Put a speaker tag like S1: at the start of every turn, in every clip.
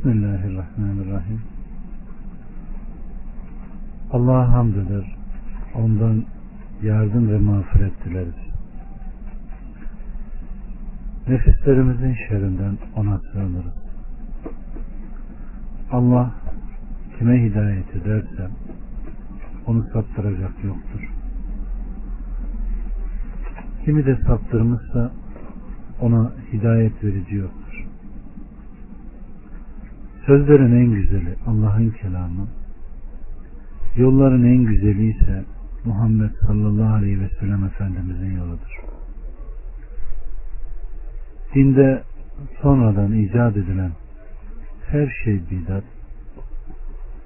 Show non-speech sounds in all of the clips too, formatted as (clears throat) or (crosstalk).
S1: Bismillahirrahmanirrahim. Allah'a hamd eder. Ondan yardım ve mağfiret dileriz. Nefislerimizin şerrinden ona sığınırız. Allah kime hidayet ederse onu saptıracak yoktur. Kimi de saptırmışsa ona hidayet verici yoktur. Sözlerin en güzeli Allah'ın kelamı, yolların en güzeli ise Muhammed sallallahu aleyhi ve sellem Efendimizin yoludur. Dinde sonradan icat edilen her şey bidat,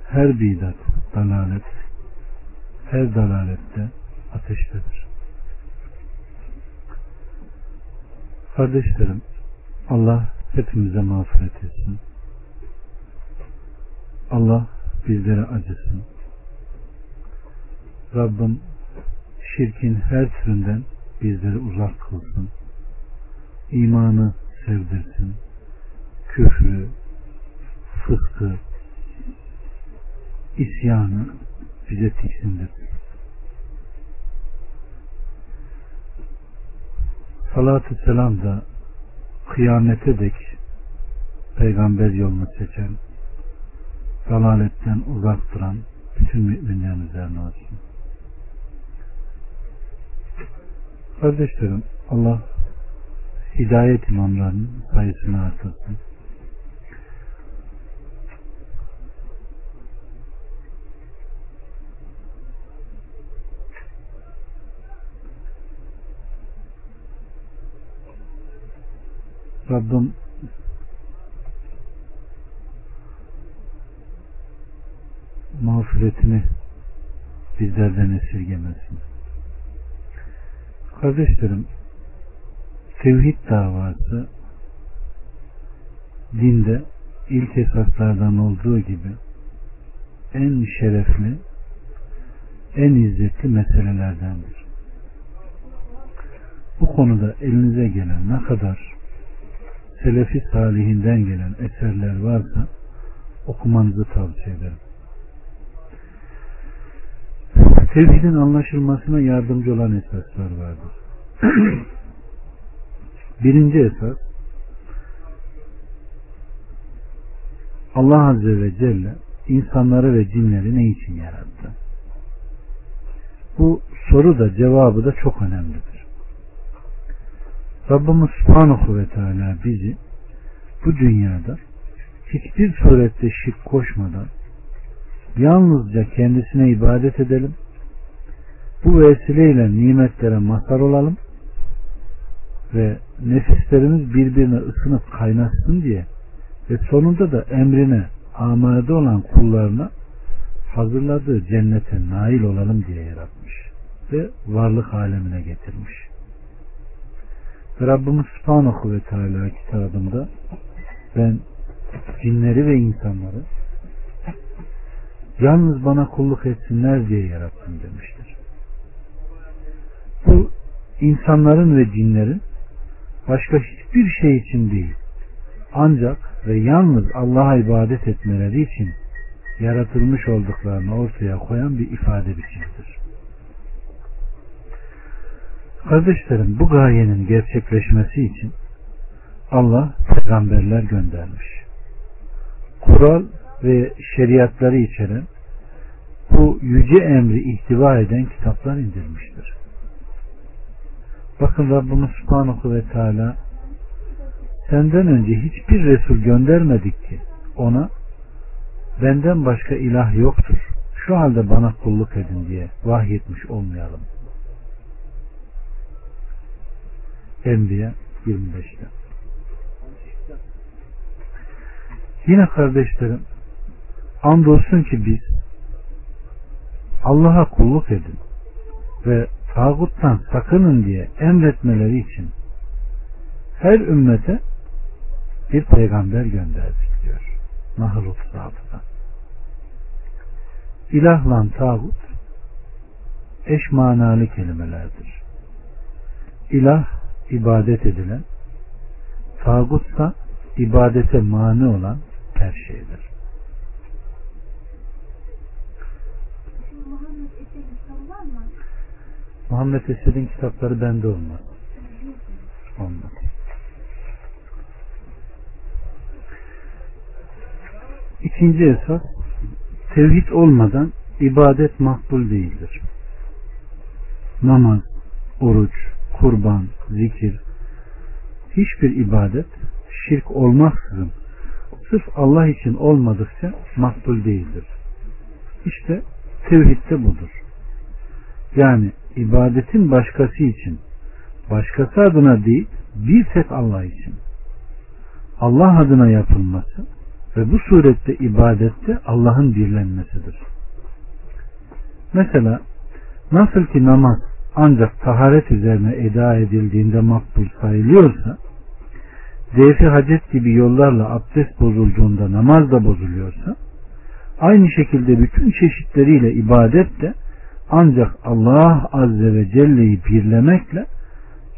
S1: her bidat dalalet, her dalalette ateştedir. Kardeşlerim, Allah hepimize mağfiret etsin. Allah bizlere acısın. Rabbim şirkin her türünden bizleri uzak kılsın. İmanı sevdirsin. Küfrü, fıskı, isyanı bize tiksindirsin. Salatü selam da kıyamete dek peygamber yolunu seçen, dalaletten uzak duran bütün müminlerin üzerine olsun. Kardeşlerim Allah hidayet imamlarının sayısını artırsın. Rabbim mağfiretini bizlerden esirgemesin. Kardeşlerim, tevhid davası dinde ilk esaslardan olduğu gibi en şerefli, en izzetli meselelerdendir. Bu konuda elinize gelen ne kadar selefi salihinden gelen eserler varsa okumanızı tavsiye ederim. Tevhidin anlaşılmasına yardımcı olan esaslar vardır. (clears throat) Birinci esas Allah Azze ve Celle insanları ve cinleri ne için yarattı? Bu soru da cevabı da çok önemlidir. Rabbimiz Subhanahu ve Teala bizi bu dünyada hiçbir surette şirk koşmadan yalnızca kendisine ibadet edelim bu vesileyle nimetlere mazhar olalım ve nefislerimiz birbirine ısınıp kaynasın diye ve sonunda da emrine amade olan kullarına hazırladığı cennete nail olalım diye yaratmış ve varlık alemine getirmiş. Ve Rabbimiz Subhanahu ve Teala kitabında ben cinleri ve insanları yalnız bana kulluk etsinler diye yarattım demiştir. Bu insanların ve cinlerin başka hiçbir şey için değil ancak ve yalnız Allah'a ibadet etmeleri için yaratılmış olduklarını ortaya koyan bir ifade biçimidir. Kardeşlerim bu gayenin gerçekleşmesi için Allah peygamberler göndermiş. Kural ve şeriatları içeren bu yüce emri ihtiva eden kitaplar indirmiştir. Bakın Rabbimiz Subhanahu ve Teala senden önce hiçbir Resul göndermedik ki ona benden başka ilah yoktur. Şu halde bana kulluk edin diye vahyetmiş olmayalım. Enbiya 25'te. Yine kardeşlerim andolsun ki biz Allah'a kulluk edin ve tağuttan sakının diye emretmeleri için her ümmete bir peygamber gönderdik diyor. Nahl 36'da. İlahla tağut eş manalı kelimelerdir. İlah ibadet edilen, tağutsa ibadete mani olan her şeydir. Muhammed Esed'in kitapları bende olmaz. Olmaz. İkinci esas tevhid olmadan ibadet makbul değildir. Namaz, oruç, kurban, zikir hiçbir ibadet şirk olmaksızın sırf Allah için olmadıkça makbul değildir. İşte tevhidde budur. Yani ibadetin başkası için, başkası adına değil, bir tek Allah için. Allah adına yapılması ve bu surette ibadette Allah'ın birlenmesidir. Mesela nasıl ki namaz ancak taharet üzerine eda edildiğinde makbul sayılıyorsa, defi hacet gibi yollarla abdest bozulduğunda namaz da bozuluyorsa, aynı şekilde bütün çeşitleriyle ibadet de ancak Allah Azze ve Celle'yi birlemekle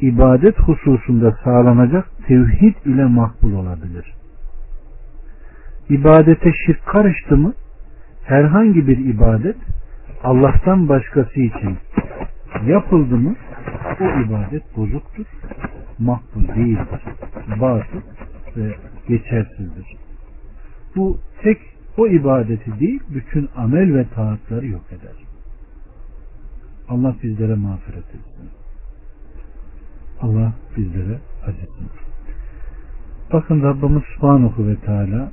S1: ibadet hususunda sağlanacak tevhid ile makbul olabilir. İbadete şirk karıştı mı herhangi bir ibadet Allah'tan başkası için yapıldı mı o ibadet bozuktur, makbul değildir, batıl ve geçersizdir. Bu tek o ibadeti değil, bütün amel ve taatları yok eder. Allah bizlere mağfiret etsin. Allah bizlere acıtsın. Bakın Rabbimiz Subhanahu ve Teala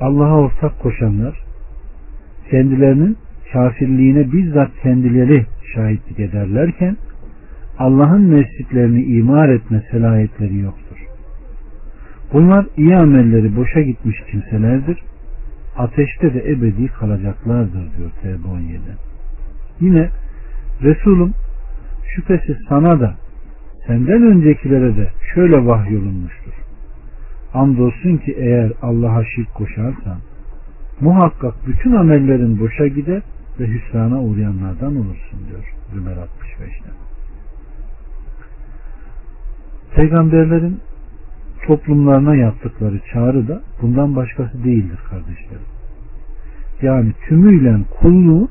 S1: Allah'a ortak koşanlar kendilerinin kafirliğine bizzat kendileri şahitlik ederlerken Allah'ın mescitlerini imar etme selahiyetleri yoktur. Bunlar iyi amelleri boşa gitmiş kimselerdir. Ateşte de ebedi kalacaklardır diyor Tevbe 17. Yine Resulüm şüphesiz sana da senden öncekilere de şöyle vahyolunmuştur. Andolsun ki eğer Allah'a şirk koşarsan muhakkak bütün amellerin boşa gider ve hüsrana uğrayanlardan olursun diyor Zümer 65'te. Peygamberlerin toplumlarına yaptıkları çağrı da bundan başkası değildir kardeşlerim. Yani tümüyle kulluğu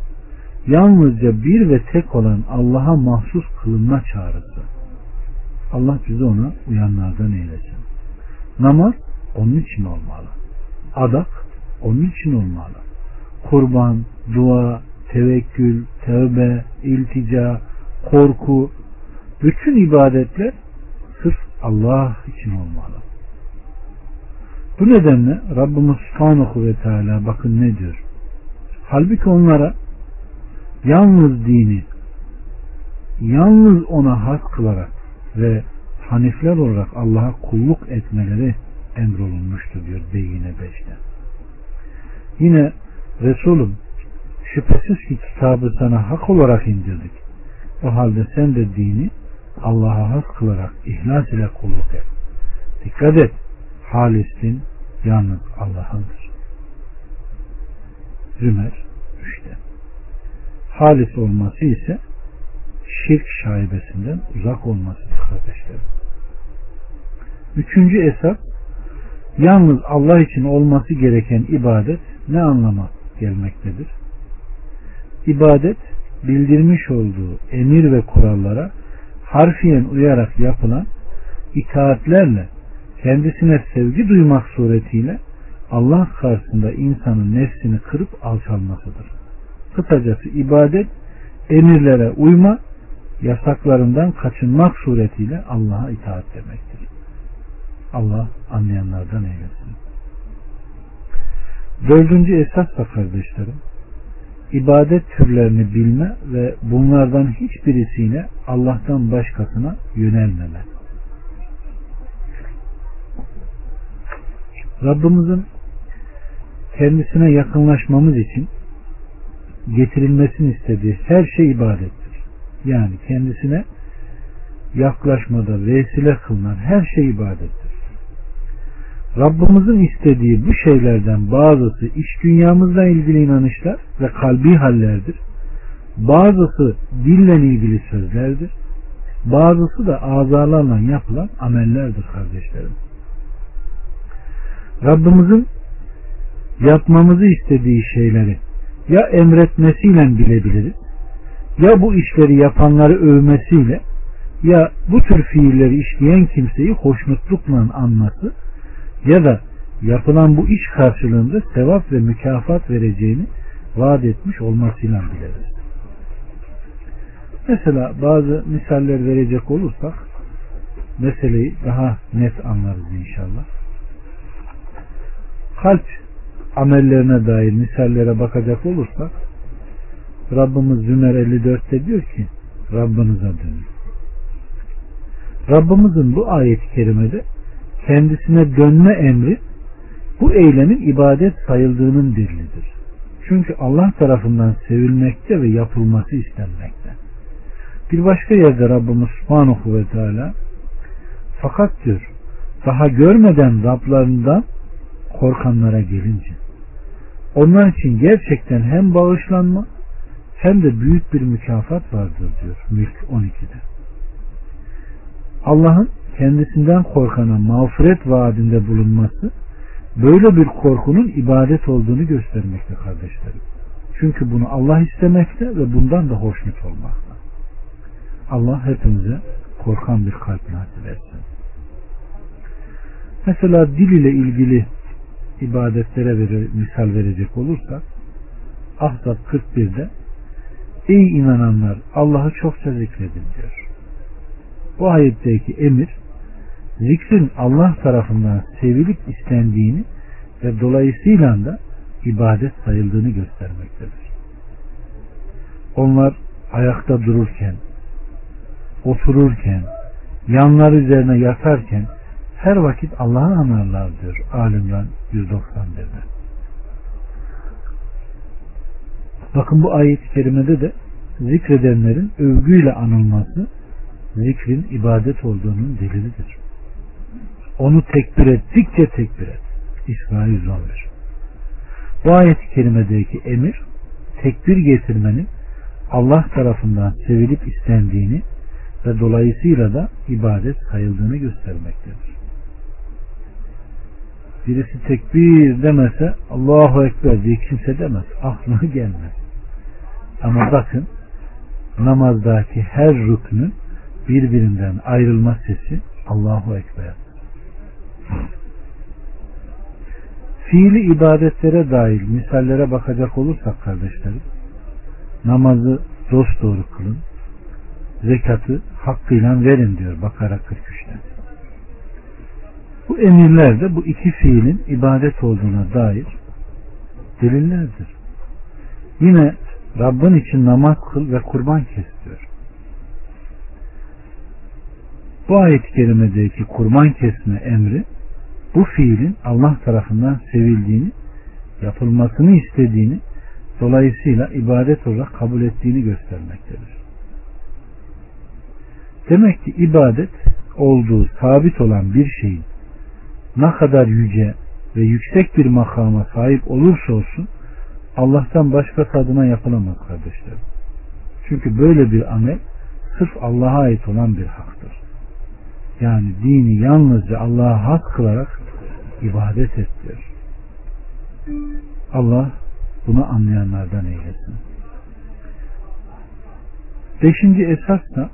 S1: yalnızca bir ve tek olan Allah'a mahsus kılınma çağrısı. Allah bizi ona uyanlardan eylesin. Namaz onun için olmalı. Adak onun için olmalı. Kurban, dua, tevekkül, tövbe, iltica, korku, bütün ibadetler sırf Allah için olmalı. Bu nedenle Rabbimiz Subhanahu ve Teala bakın ne diyor. Halbuki onlara yalnız dini yalnız ona has kılarak ve hanifler olarak Allah'a kulluk etmeleri emrolunmuştur diyor Beyyine 5'te. Yine Resulüm şüphesiz ki kitabı sana hak olarak indirdik. O halde sen de dini Allah'a has kılarak ihlas ile kulluk et. Dikkat et. Halis'in yalnız Allah'ındır. Zümer 3'te. Halis olması ise şirk şaibesinden uzak olmasıdır kardeşlerim. Üçüncü esas yalnız Allah için olması gereken ibadet ne anlama gelmektedir? İbadet bildirmiş olduğu emir ve kurallara harfiyen uyarak yapılan itaatlerle kendisine sevgi duymak suretiyle Allah karşısında insanın nefsini kırıp alçalmasıdır. Kısacası ibadet emirlere uyma, yasaklarından kaçınmak suretiyle Allah'a itaat demektir. Allah anlayanlardan eylesin. Dördüncü esas da kardeşlerim, ibadet türlerini bilme ve bunlardan hiçbirisiyle Allah'tan başkasına yönelmeme. Rabbimizin kendisine yakınlaşmamız için getirilmesini istediği her şey ibadettir. Yani kendisine yaklaşmada vesile kılınan her şey ibadettir. Rabbimizin istediği bu şeylerden bazısı iç dünyamızla ilgili inanışlar ve kalbi hallerdir. Bazısı dille ilgili sözlerdir. Bazısı da azalarla yapılan amellerdir kardeşlerim. Rabbimizin yapmamızı istediği şeyleri ya emretmesiyle bilebiliriz ya bu işleri yapanları övmesiyle ya bu tür fiilleri işleyen kimseyi hoşnutlukla anması ya da yapılan bu iş karşılığında sevap ve mükafat vereceğini vaat etmiş olmasıyla biliriz. Mesela bazı misaller verecek olursak meseleyi daha net anlarız inşallah. Kalp amellerine dair misallere bakacak olursak Rabbimiz Zümer 54'te diyor ki Rabbinize dönün. Rabbimizin bu ayet-i kerimede kendisine dönme emri bu eylemin ibadet sayıldığının delilidir. Çünkü Allah tarafından sevilmekte ve yapılması istenmekte. Bir başka yerde Rabbimiz Subhanahu ve Teala fakat diyor daha görmeden Rablarından korkanlara gelince onlar için gerçekten hem bağışlanma hem de büyük bir mükafat vardır diyor Mülk 12'de. Allah'ın kendisinden korkana mağfiret vaadinde bulunması böyle bir korkunun ibadet olduğunu göstermekte kardeşlerim. Çünkü bunu Allah istemekte ve bundan da hoşnut olmakta. Allah hepimize korkan bir kalp nasip etsin. Mesela dil ile ilgili ibadetlere verir, misal verecek olursak Ahzab 41'de Ey inananlar Allah'ı çokça zikredin diyor. Bu ayetteki emir zikrin Allah tarafından sevilip istendiğini ve dolayısıyla da ibadet sayıldığını göstermektedir. Onlar ayakta dururken, otururken, yanlar üzerine yatarken her vakit Allah'ı anarlar diyor Alimran 191'de. Bakın bu ayet-i kerimede de zikredenlerin övgüyle anılması zikrin ibadet olduğunun delilidir. Onu tekbir ettikçe tekbir et. İsra 111. Bu ayet-i kerimedeki emir tekbir getirmenin Allah tarafından sevilip istendiğini ve dolayısıyla da ibadet sayıldığını göstermektedir. Birisi tekbir demese Allahu Ekber diye kimse demez. Aklına (laughs) gelmez. Ama bakın namazdaki her rüknün birbirinden ayrılma sesi Allahu Ekber. Fiili ibadetlere dair misallere bakacak olursak kardeşlerim namazı dost doğru kılın zekatı hakkıyla verin diyor Bakara 43'te. Bu emirler de bu iki fiilin ibadet olduğuna dair delillerdir. Yine Rabbin için namaz kıl ve kurban kes diyor. Bu ayet-i kerimedeki kurban kesme emri bu fiilin Allah tarafından sevildiğini, yapılmasını istediğini, dolayısıyla ibadet olarak kabul ettiğini göstermektedir. Demek ki ibadet olduğu sabit olan bir şeyin ne kadar yüce ve yüksek bir makama sahip olursa olsun Allah'tan başka tadına yapılamaz kardeşlerim. Çünkü böyle bir amel sırf Allah'a ait olan bir haktır. Yani dini yalnızca Allah'a hak kılarak ibadet et diyor. Allah bunu anlayanlardan eylesin. Beşinci esas da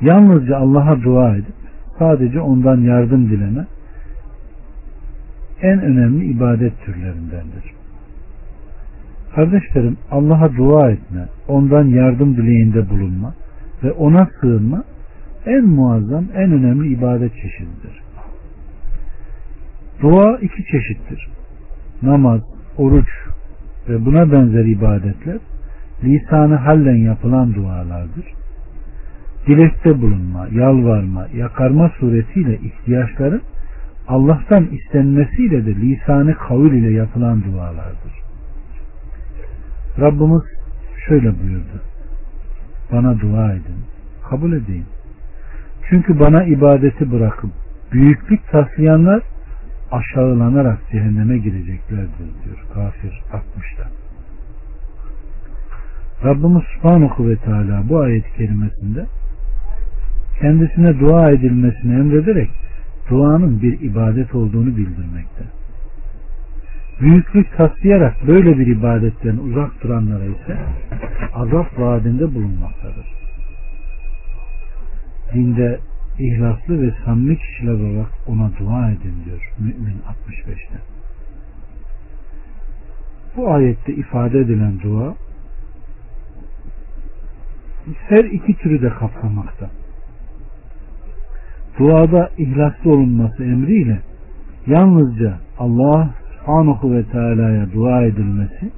S1: yalnızca Allah'a dua edip sadece ondan yardım dileme en önemli ibadet türlerindendir. Kardeşlerim Allah'a dua etme, ondan yardım dileğinde bulunma ve ona sığınma en muazzam, en önemli ibadet çeşididir. Dua iki çeşittir. Namaz, oruç ve buna benzer ibadetler lisanı hallen yapılan dualardır. Dilekte bulunma, yalvarma, yakarma suretiyle ihtiyaçların Allah'tan istenmesiyle de lisanı kavil ile yapılan dualardır. Rabbimiz şöyle buyurdu. Bana dua edin, kabul edeyim. Çünkü bana ibadeti bırakıp büyüklük taslayanlar aşağılanarak cehenneme gireceklerdir diyor kafir 60'da. Rabbimiz Subhanahu ve Teala bu ayet kelimesinde kendisine dua edilmesini emrederek duanın bir ibadet olduğunu bildirmekte. Büyüklük taslayarak böyle bir ibadetten uzak duranlara ise azap vaadinde bulunmaktadır. Dinde ihlaslı ve samimi kişiler olarak ona dua edin diyor Mümin 65'te. Bu ayette ifade edilen dua her iki türü de kaplamakta. Duada ihlaslı olunması emriyle yalnızca Allah subhanahu ve teala'ya dua edilmesi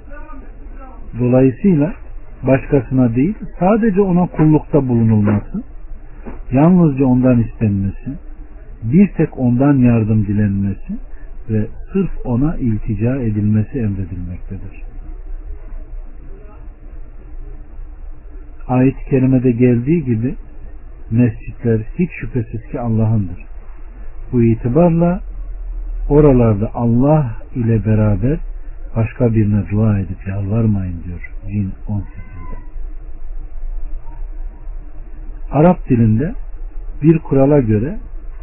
S1: dolayısıyla başkasına değil sadece ona kullukta bulunulması yalnızca ondan istenmesi bir tek ondan yardım dilenmesi ve sırf ona iltica edilmesi emredilmektedir. Ayet-i kerimede geldiği gibi mescitler hiç şüphesiz ki Allah'ındır. Bu itibarla oralarda Allah ile beraber başka birine dua edip yalvarmayın diyor Cin 18'de. Arap dilinde bir kurala göre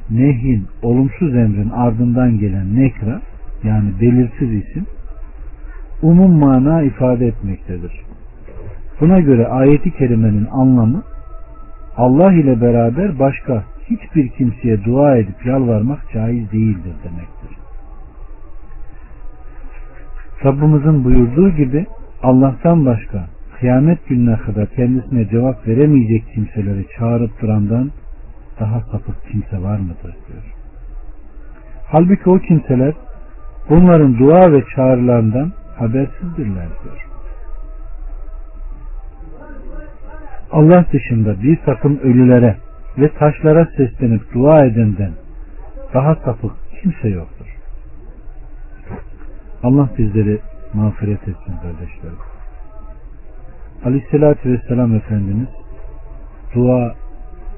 S1: nehin, olumsuz emrin ardından gelen nekra yani belirsiz isim umum mana ifade etmektedir. Buna göre ayeti kerimenin anlamı Allah ile beraber başka hiçbir kimseye dua edip yalvarmak caiz değildir demektir. Rabbimizin buyurduğu gibi Allah'tan başka kıyamet gününe kadar kendisine cevap veremeyecek kimseleri çağırıp durandan daha sapık kimse var mıdır diyor. Halbuki o kimseler bunların dua ve çağrılarından habersizdirler diyor. Allah dışında bir takım ölülere ve taşlara seslenip dua edenden daha sapık kimse yoktur. Allah bizleri mağfiret etsin kardeşlerim. Aleyhissalatü Vesselam Efendimiz dua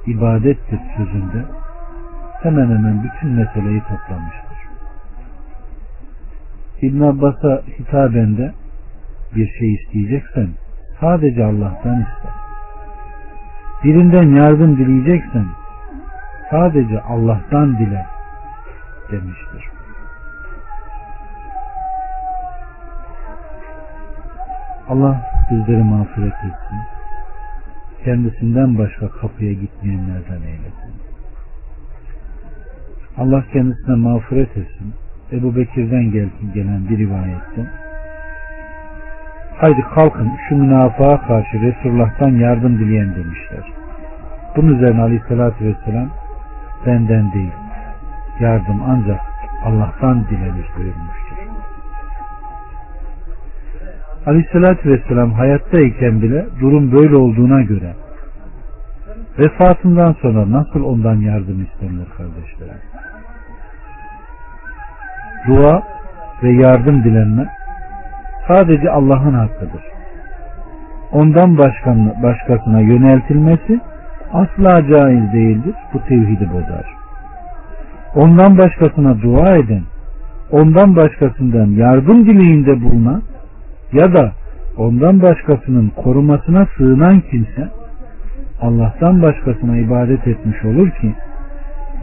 S1: ibadettir sözünde hemen hemen bütün meseleyi toplamıştır. İbn Abbas'a hitaben de bir şey isteyeceksen sadece Allah'tan iste. Birinden yardım dileyeceksen sadece Allah'tan dile demiştir. Allah bizleri mağfiret etsin. Kendisinden başka kapıya gitmeyenlerden eylesin. Allah kendisine mağfiret etsin. Ebu Bekir'den gelen bir rivayette haydi kalkın şu münafığa karşı Resulullah'tan yardım dileyen demişler. Bunun üzerine aleyhissalatü vesselam benden değil yardım ancak Allah'tan dilenir buyurmuştur. Aleyhissalatü vesselam hayattayken bile durum böyle olduğuna göre vefatından sonra nasıl ondan yardım istenir kardeşlerim? Dua ve yardım dilenme sadece Allah'ın hakkıdır. Ondan başkasına yöneltilmesi asla caiz değildir. Bu tevhidi bozar. Ondan başkasına dua eden, ondan başkasından yardım dileğinde bulunan ya da ondan başkasının korumasına sığınan kimse Allah'tan başkasına ibadet etmiş olur ki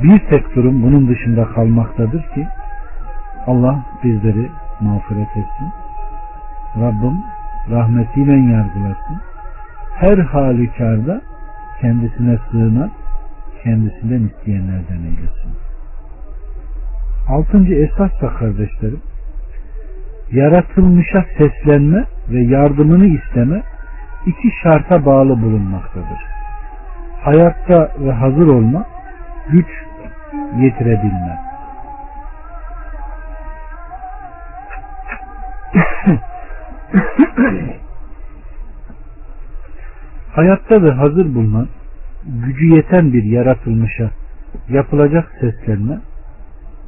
S1: bir tek durum bunun dışında kalmaktadır ki Allah bizleri mağfiret etsin. Rabbim rahmetiyle yargılasın. Her halükarda kendisine sığınan kendisinden isteyenlerden eylesin. Altıncı esas da kardeşlerim yaratılmışa seslenme ve yardımını isteme iki şarta bağlı bulunmaktadır. Hayatta ve hazır olma, güç yetirebilme. (clears throat) (coughs) Hayatta ve hazır bulunan, gücü yeten bir yaratılmışa yapılacak seslenme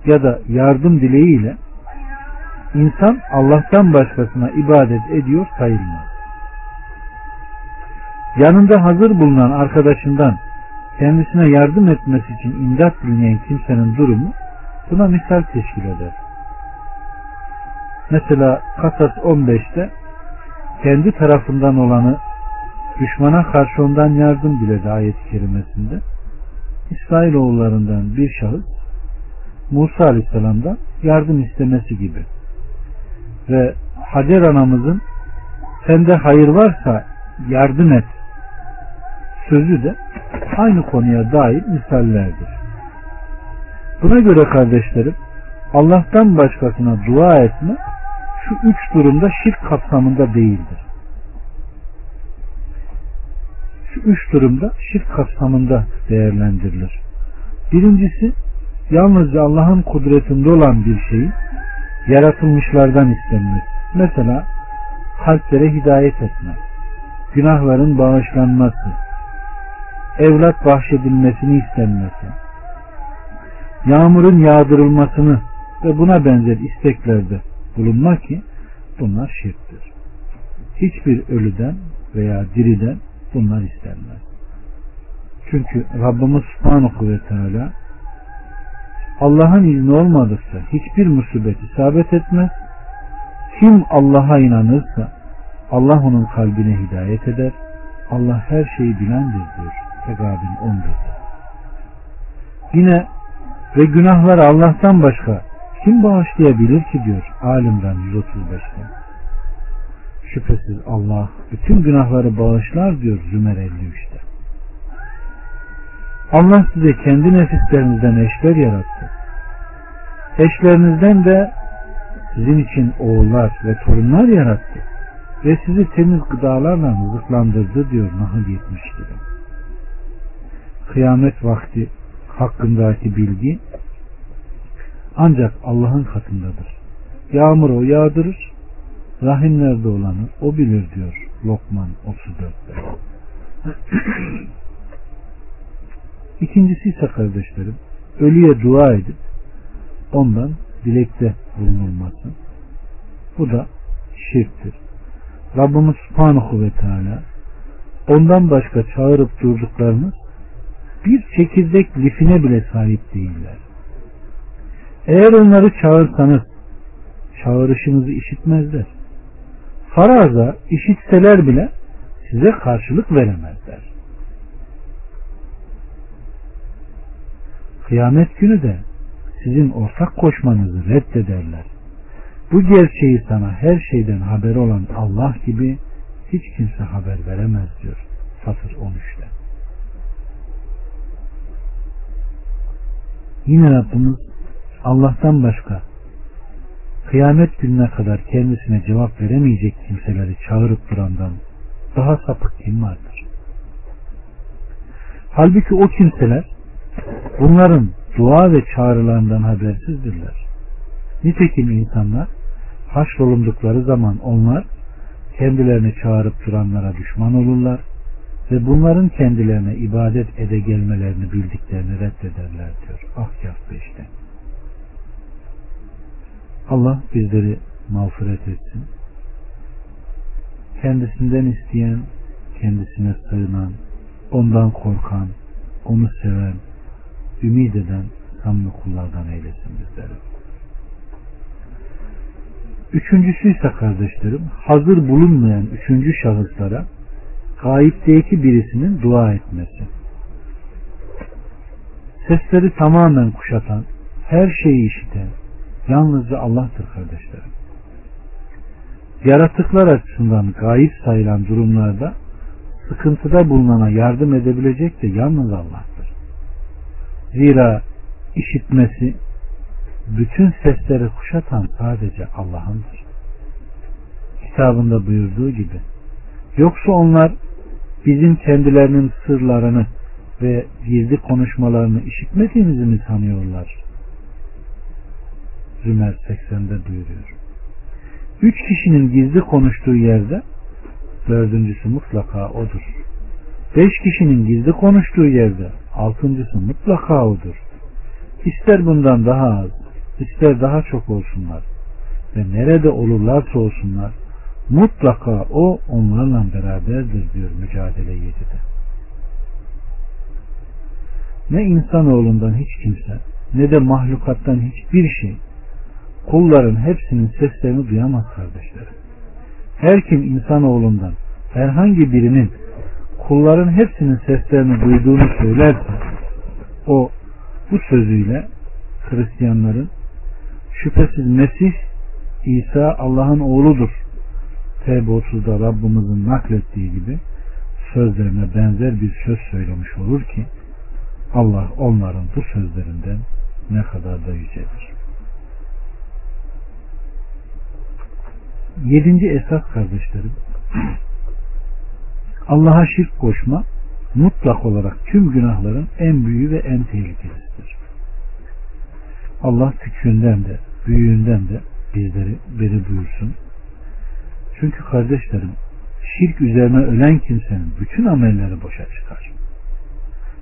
S1: ya da yardım dileğiyle insan Allah'tan başkasına ibadet ediyor sayılmaz. Yanında hazır bulunan arkadaşından kendisine yardım etmesi için imdat dinleyen kimsenin durumu buna misal teşkil eder. Mesela Kasas 15'te kendi tarafından olanı düşmana karşı ondan yardım diledi ayet-i kerimesinde. İsrailoğullarından bir şahıs Musa Aleyhisselam'dan yardım istemesi gibi. ve Hacer anamızın sende hayır varsa yardım et sözü de aynı konuya dair misallerdir. Buna göre kardeşlerim Allah'tan başkasına dua etme şu üç durumda şirk kapsamında değildir. Şu üç durumda şirk kapsamında değerlendirilir. Birincisi yalnızca Allah'ın kudretinde olan bir şeyin yaratılmışlardan istenmesi. Mesela kalplere hidayet etme, günahların bağışlanması, evlat bahşedilmesini istenmesi, yağmurun yağdırılmasını ve buna benzer isteklerde bulunmak ki bunlar şirktir. Hiçbir ölüden veya diriden bunlar istenmez. Çünkü Rabbimiz Subhanahu ve Teala Allah'ın izni olmadıkça hiçbir musibet isabet etmez. Kim Allah'a inanırsa Allah onun kalbine hidayet eder. Allah her şeyi bilendir diyor. Tegabin 11'de. Yine ve günahları Allah'tan başka kim bağışlayabilir ki diyor Alimran 135'te. Şüphesiz Allah bütün günahları bağışlar diyor Zümer 53'te. Allah size kendi nefislerinizden eşler yarattı. Eşlerinizden de sizin için oğullar ve torunlar yarattı. Ve sizi temiz gıdalarla rızıklandırdı diyor Nahl 72'de. Kıyamet vakti hakkındaki bilgi ancak Allah'ın katındadır. Yağmur o yağdırır, rahimlerde olanı o bilir diyor Lokman 34'te. (clears throat) İkincisi ise kardeşlerim, ölüye dua edip ondan dilekte bulunulması. Bu da şirktir. Rabbimiz Subhanahu ve Teala ondan başka çağırıp durduklarınız bir çekirdek lifine bile sahip değiller. Eğer onları çağırsanız çağrışınızı işitmezler. Faraza işitseler bile size karşılık veremezler. Kıyamet günü de sizin ortak koşmanızı reddederler. Bu gerçeği sana her şeyden haber olan Allah gibi hiç kimse haber veremez diyor. Satır 13'te. Yine Rabbimiz Allah'tan başka kıyamet gününe kadar kendisine cevap veremeyecek kimseleri çağırıp durandan daha sapık kim vardır? Halbuki o kimseler bunların dua ve çağrılarından habersizdirler. Nitekim insanlar haşrolundukları zaman onlar kendilerini çağırıp duranlara düşman olurlar ve bunların kendilerine ibadet ede gelmelerini bildiklerini reddederler diyor. Ahkaf 5'te. Allah bizleri mağfiret etsin. Kendisinden isteyen, kendisine sığınan, ondan korkan, onu seven, ümit eden samimi kullardan eylesin bizleri. Üçüncüsü ise kardeşlerim hazır bulunmayan üçüncü şahıslara gayipteki birisinin dua etmesi. Sesleri tamamen kuşatan, her şeyi işiten, yalnızca Allah'tır kardeşlerim. Yaratıklar açısından gayip sayılan durumlarda sıkıntıda bulunana yardım edebilecek de yalnız Allah'tır. Zira işitmesi bütün sesleri kuşatan sadece Allah'ındır. Kitabında buyurduğu gibi yoksa onlar bizim kendilerinin sırlarını ve gizli konuşmalarını işitmediğimizi mi sanıyorlar? Zümer 80'de duyuruyor. Üç kişinin gizli konuştuğu yerde dördüncüsü mutlaka odur. Beş kişinin gizli konuştuğu yerde altıncısı mutlaka odur. İster bundan daha az, ister daha çok olsunlar ve nerede olurlarsa olsunlar mutlaka o onlarla beraberdir diyor mücadele 7'de. Ne insanoğlundan hiç kimse ne de mahlukattan hiçbir şey kulların hepsinin seslerini duyamaz kardeşlerim. Her kim insanoğlundan herhangi birinin kulların hepsinin seslerini duyduğunu söylerse o bu sözüyle Hristiyanların şüphesiz Mesih İsa Allah'ın oğludur. Tevbe 30'da Rabbimizin naklettiği gibi sözlerine benzer bir söz söylemiş olur ki Allah onların bu sözlerinden ne kadar da yücedir. Yedinci esas kardeşlerim Allah'a şirk koşma mutlak olarak tüm günahların en büyüğü ve en tehlikelisidir. Allah küçüğünden de büyüğünden de bizleri beri buyursun. Çünkü kardeşlerim şirk üzerine ölen kimsenin bütün amelleri boşa çıkar.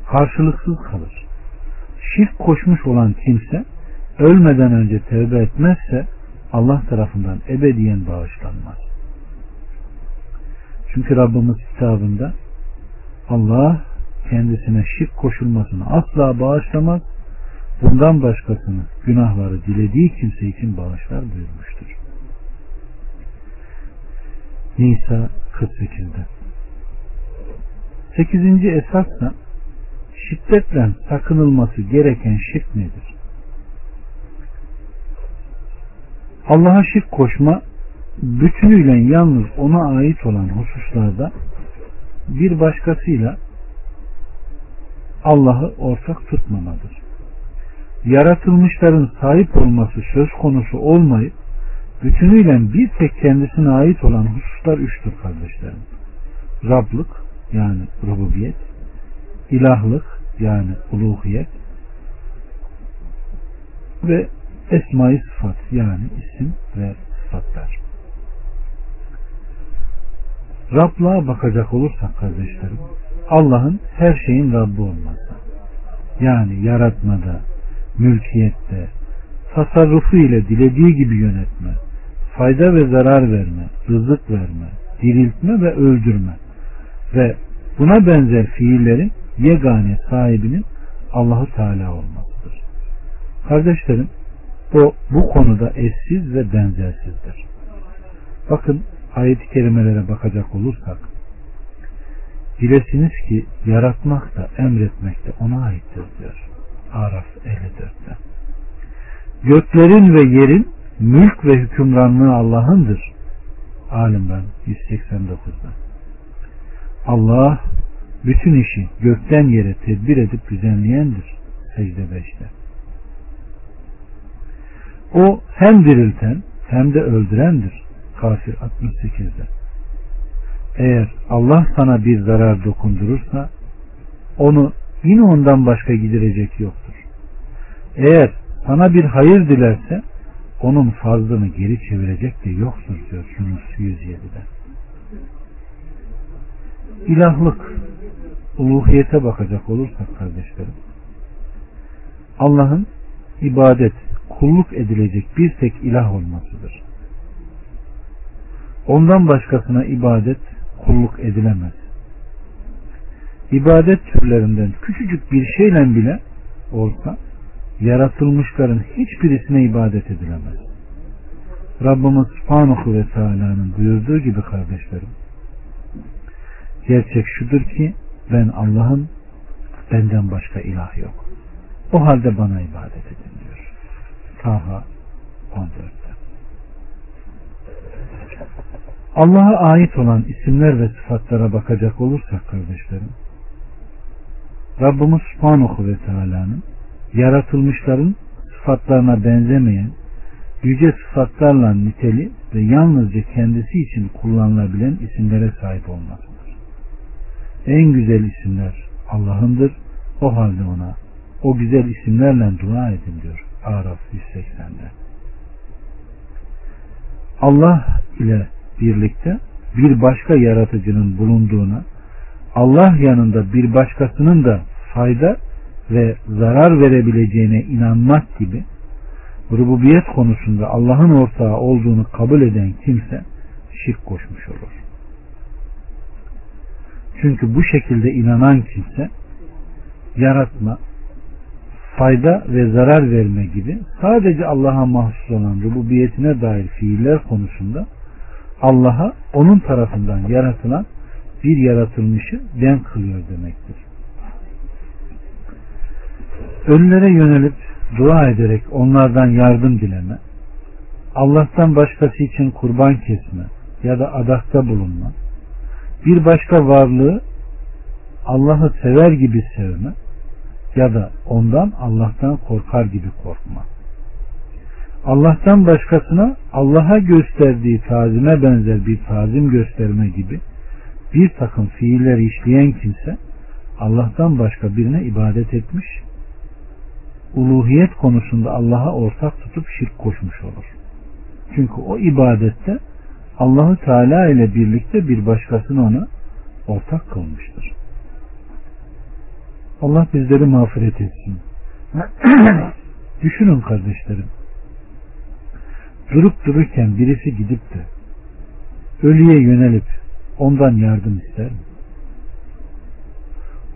S1: Karşılıksız kalır. Şirk koşmuş olan kimse ölmeden önce tevbe etmezse Allah tarafından ebediyen bağışlanmaz. Çünkü Rabbimiz kitabında Allah kendisine şirk koşulmasını asla bağışlamaz. Bundan başkasını günahları dilediği kimse için bağışlar buyurmuştur. Nisa 48'de. Sekizinci esas da şiddetle sakınılması gereken şirk nedir? Allah'a şirk koşma bütünüyle yalnız ona ait olan hususlarda bir başkasıyla Allah'ı ortak tutmamadır. Yaratılmışların sahip olması söz konusu olmayıp bütünüyle bir tek kendisine ait olan hususlar üçtür kardeşlerim. Rablık yani rububiyet, ilahlık yani uluhiyet ve esma-i sıfat yani isim ve sıfatlar. Rablığa bakacak olursak kardeşlerim Allah'ın her şeyin Rabbi olması. Yani yaratmada, mülkiyette, tasarrufu ile dilediği gibi yönetme, fayda ve zarar verme, rızık verme, diriltme ve öldürme ve buna benzer fiillerin yegane sahibinin Allahu Teala olmasıdır. Kardeşlerim, o bu konuda eşsiz ve benzersizdir. Bakın ayet-i kerimelere bakacak olursak bilesiniz ki yaratmak da emretmek de ona aittir diyor. Araf 54'te. Göklerin ve yerin mülk ve hükümranlığı Allah'ındır. Alimran 189'da. Allah bütün işi gökten yere tedbir edip düzenleyendir. Secde 5'te. O hem dirilten hem de öldürendir. Kafir 68'de. Eğer Allah sana bir zarar dokundurursa onu yine ondan başka giderecek yoktur. Eğer sana bir hayır dilerse onun fazlını geri çevirecek de yoktur diyor Yunus 107'de. İlahlık, uluhiyete bakacak olursak kardeşlerim, Allah'ın ibadet, kulluk edilecek bir tek ilah olmasıdır. Ondan başkasına ibadet, kulluk edilemez. İbadet türlerinden küçücük bir şeyle bile olsa yaratılmışların hiçbirisine ibadet edilemez. Rabbimiz Subhanahu ve Teala'nın buyurduğu gibi kardeşlerim gerçek şudur ki ben Allah'ım benden başka ilah yok. O halde bana ibadet edin. Taha 14'te. Allah'a ait olan isimler ve sıfatlara bakacak olursak kardeşlerim Rabbimiz Subhanahu ve Teala'nın yaratılmışların sıfatlarına benzemeyen yüce sıfatlarla niteli ve yalnızca kendisi için kullanılabilen isimlere sahip olmasıdır. En güzel isimler Allah'ındır. O halde ona o güzel isimlerle dua edin diyor Araf 180'de. Allah ile birlikte bir başka yaratıcının bulunduğuna Allah yanında bir başkasının da fayda ve zarar verebileceğine inanmak gibi rububiyet konusunda Allah'ın ortağı olduğunu kabul eden kimse şirk koşmuş olur. Çünkü bu şekilde inanan kimse yaratma, fayda ve zarar verme gibi sadece Allah'a mahsus olan rububiyetine dair fiiller konusunda Allah'a onun tarafından yaratılan bir yaratılmışı denk kılıyor demektir. Ölülere yönelip dua ederek onlardan yardım dileme, Allah'tan başkası için kurban kesme ya da adakta bulunma, bir başka varlığı Allah'ı sever gibi sevme ya da ondan Allah'tan korkar gibi korkma. Allah'tan başkasına Allah'a gösterdiği tazime benzer bir tazim gösterme gibi bir takım fiiller işleyen kimse Allah'tan başka birine ibadet etmiş, uluhiyet konusunda Allah'a ortak tutup şirk koşmuş olur. Çünkü o ibadette Allahu Teala ile birlikte bir başkasını ona ortak kılmıştır. Allah bizleri mağfiret etsin. (clears throat) Düşünün kardeşlerim. Durup dururken birisi gidip de ölüye yönelip ondan yardım ister mi?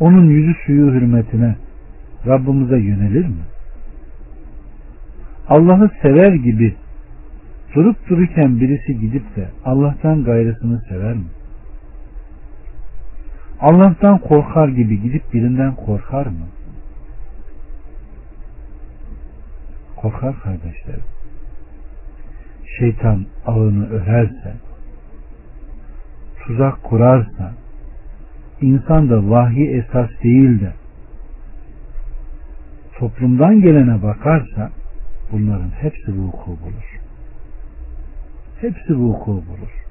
S1: Onun yüzü suyu hürmetine Rabbimize yönelir mi? Allah'ı sever gibi durup dururken birisi gidip de Allah'tan gayrısını sever mi? Allah'tan korkar gibi gidip birinden korkar mı? Korkar kardeşlerim. Şeytan ağını örerse, tuzak kurarsa, insan da vahyi esas değil de toplumdan gelene bakarsa bunların hepsi vuku bulur. Hepsi vuku bulur.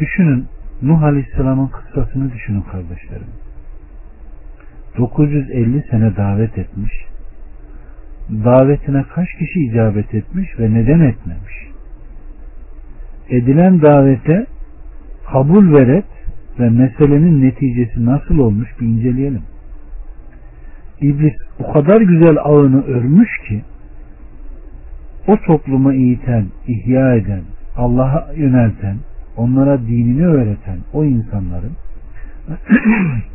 S1: Düşünün Nuh Aleyhisselam'ın kıssasını düşünün kardeşlerim. 950 sene davet etmiş. Davetine kaç kişi icabet etmiş ve neden etmemiş? Edilen davete kabul veret ve meselenin neticesi nasıl olmuş bir inceleyelim. İblis o kadar güzel ağını örmüş ki o toplumu eğiten, ihya eden, Allah'a yönelten, onlara dinini öğreten o insanların (clears throat)